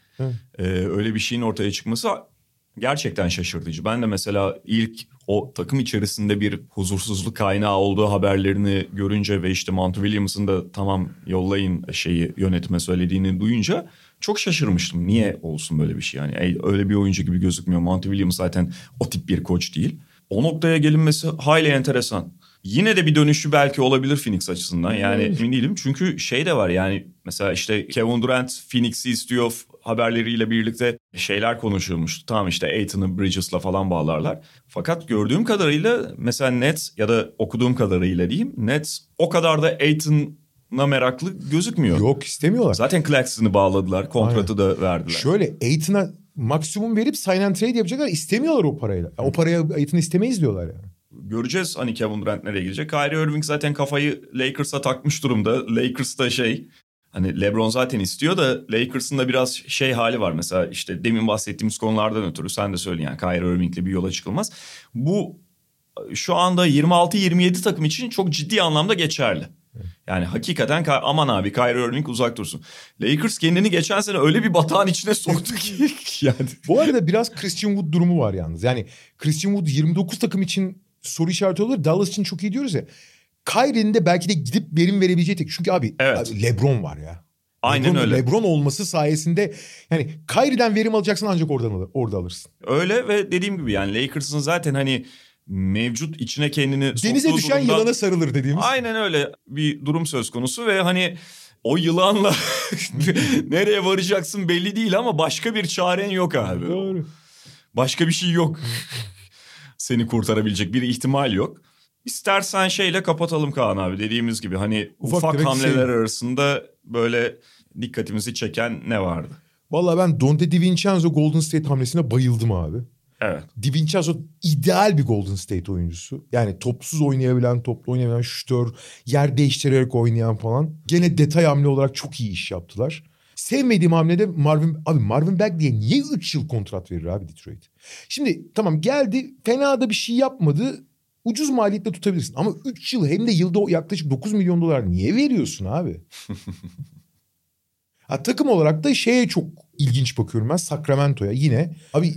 e, öyle bir şeyin ortaya çıkması gerçekten şaşırtıcı. Ben de mesela ilk o takım içerisinde bir huzursuzluk kaynağı olduğu haberlerini görünce ve işte Monty Williams'ın da tamam yollayın şeyi yönetime söylediğini duyunca çok şaşırmıştım. Niye olsun böyle bir şey yani öyle bir oyuncu gibi gözükmüyor. Monty Williams zaten o tip bir koç değil. O noktaya gelinmesi hayli enteresan. Yine de bir dönüşü belki olabilir Phoenix açısından. Yani hmm. emin değilim. Çünkü şey de var yani mesela işte Kevin Durant Phoenix'i istiyor haberleriyle birlikte şeyler konuşulmuştu. Tamam işte Aiton'u Bridges'la falan bağlarlar. Fakat gördüğüm kadarıyla mesela Nets ya da okuduğum kadarıyla diyeyim Nets o kadar da Aiton'a meraklı gözükmüyor. Yok istemiyorlar. Zaten Claxton'ı bağladılar. Kontratı Aynen. da verdiler. Şöyle Aiton'a maksimum verip sign and trade yapacaklar. istemiyorlar o parayla. Yani o paraya Aiton'u istemeyiz diyorlar yani göreceğiz hani Kevin Durant nereye gidecek. Kyrie Irving zaten kafayı Lakers'a takmış durumda. Lakers da şey hani LeBron zaten istiyor da Lakers'ın da biraz şey hali var. Mesela işte demin bahsettiğimiz konulardan ötürü sen de söyle yani Kyrie Irving'le bir yola çıkılmaz. Bu şu anda 26-27 takım için çok ciddi anlamda geçerli. Yani hakikaten Ka- aman abi Kyrie Irving uzak dursun. Lakers kendini geçen sene öyle bir batağın içine soktu ki. yani Bu arada biraz Christian Wood durumu var yalnız. Yani Christian Wood 29 takım için soru işareti olur. Dallas için çok iyi diyoruz ya. Kyrie'nin de belki de gidip verim verebileceği tek. Çünkü abi, Evet. abi LeBron var ya. Aynen LeBron, öyle. LeBron olması sayesinde yani Kyrie'den verim alacaksın ancak oradan alır, orada alırsın. Öyle ve dediğim gibi yani Lakers'ın zaten hani mevcut içine kendini Denize düşen durumdan- yılana sarılır dediğimiz. Aynen öyle bir durum söz konusu ve hani o yılanla nereye varacaksın belli değil ama başka bir çaren yok abi. Doğru. Başka bir şey yok. Seni kurtarabilecek bir ihtimal yok. İstersen şeyle kapatalım Kaan abi dediğimiz gibi hani Ufak ufak, hamleler şey. arasında böyle dikkatimizi çeken ne vardı? Vallahi ben Dante DiVincenzo Golden State hamlesine bayıldım abi. Evet. DiVincenzo ideal bir Golden State oyuncusu. Yani topsuz oynayabilen, toplu oynayabilen, şütör, yer değiştirerek oynayan falan. Gene detay hamle olarak çok iyi iş yaptılar. Sevmediğim hamlede Marvin... Abi Marvin Bagley'e niye 3 yıl kontrat verir abi Detroit? Şimdi tamam geldi fena da bir şey yapmadı. Ucuz maliyetle tutabilirsin. Ama 3 yıl hem de yılda yaklaşık 9 milyon dolar niye veriyorsun abi? Ha, takım olarak da şeye çok ilginç bakıyorum ben Sacramento'ya yine. Abi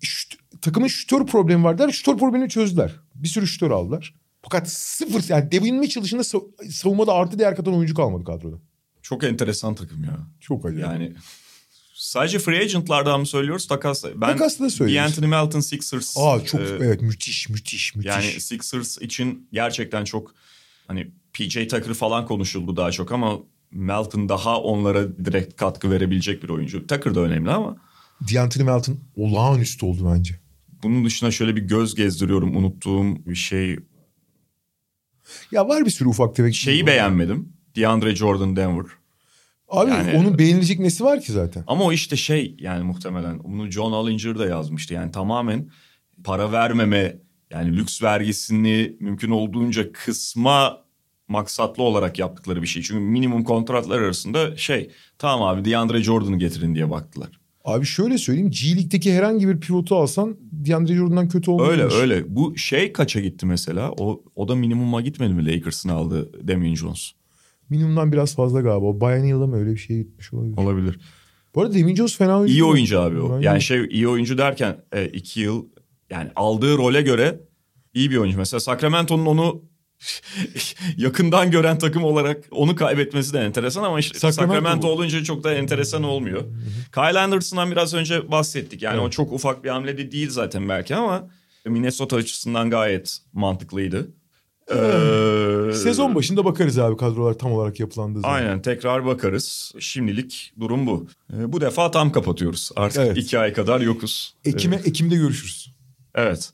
şut- takımın şütör problemi var der. Şütör problemini çözdüler. Bir sürü şütör aldılar. Fakat sıfır yani Devin Mitchell dışında sav- savunmada artı değer katan oyuncu kalmadı kadroda. Çok enteresan takım ya. Çok acayip. Yani sadece free agentlardan mı söylüyoruz takas? Ben Takasla da söylüyoruz. D'Anthony Melton Sixers. Aa çok e, evet müthiş müthiş müthiş. Yani Sixers için gerçekten çok hani PJ Tucker falan konuşuldu daha çok ama Melton daha onlara direkt katkı verebilecek bir oyuncu. Tucker da önemli ama D'Anthony Melton olağanüstü oldu bence. bunun dışında şöyle bir göz gezdiriyorum unuttuğum bir şey. Ya var bir sürü ufak tefek. Şeyi beğenmedim. DeAndre Jordan Denver. Abi Yani- onun beğenilecek nesi var ki zaten? Ama o işte şey yani muhtemelen bunu John Allinger da yazmıştı. Yani tamamen para vermeme yani lüks vergisini mümkün olduğunca kısma maksatlı olarak yaptıkları bir şey. Çünkü minimum kontratlar arasında şey tamam abi DeAndre Jordan'ı getirin diye baktılar. Abi şöyle söyleyeyim G League'deki herhangi bir pivotu alsan DeAndre Jordan'dan kötü olmaz. Öyle öyle. Bu şey kaça gitti mesela? O, o da minimuma gitmedi mi Lakers'ın aldığı Damian Jones? Minimumdan biraz fazla galiba. O Bayern Yılda mı öyle bir şey gitmiş olabilir. Olabilir. Bu arada Demin Jones fena oyuncu. İyi oyuncu abi o. Bence- Yani şey iyi oyuncu derken e, iki yıl yani aldığı role göre iyi bir oyuncu. Mesela Sacramento'nun onu yakından gören takım olarak onu kaybetmesi de enteresan ama işte Sacramento Sacramento, olunca çok da enteresan olmuyor. Kyle Anderson'dan biraz önce bahsettik. Yani o çok ufak bir hamle de değil zaten belki ama Minnesota açısından gayet mantıklıydı. Ee, Sezon başında bakarız abi kadrolar tam olarak yapılandığı zaman. Aynen tekrar bakarız. Şimdilik durum bu. Ee, bu defa tam kapatıyoruz. Artık Evet. iki ay kadar yokuz. Ekim'e, Ekim'de görüşürüz. Evet.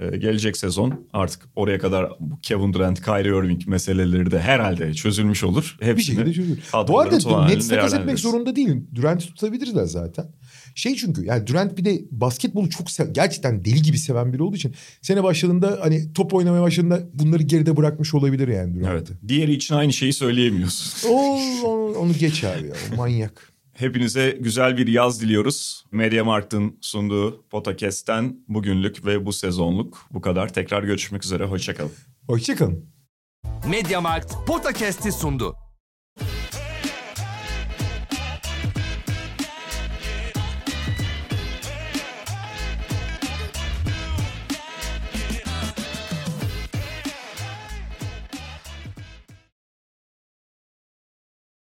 Ee, gelecek sezon artık oraya kadar bu Kevin Durant, Kyrie Irving meseleleri de herhalde çözülmüş olur. Bir Hepsini şekilde çözülür. Bu arada son halini Nets takas etmek zorunda değil. Durant'i tutabilirler zaten. Şey çünkü yani Durant bir de basketbolu çok sev, gerçekten deli gibi seven biri olduğu için sene başladığında hani top oynamaya başladığında bunları geride bırakmış olabilir yani Durant. Evet. Diğeri için aynı şeyi söyleyemiyorsun. O, onu, onu geç abi ya. O manyak. Hepinize güzel bir yaz diliyoruz. Mediamarkt'ın sunduğu Podcast'ten bugünlük ve bu sezonluk bu kadar. Tekrar görüşmek üzere. Hoşçakalın. Hoşçakalın. Mediamarkt Podcast'i sundu.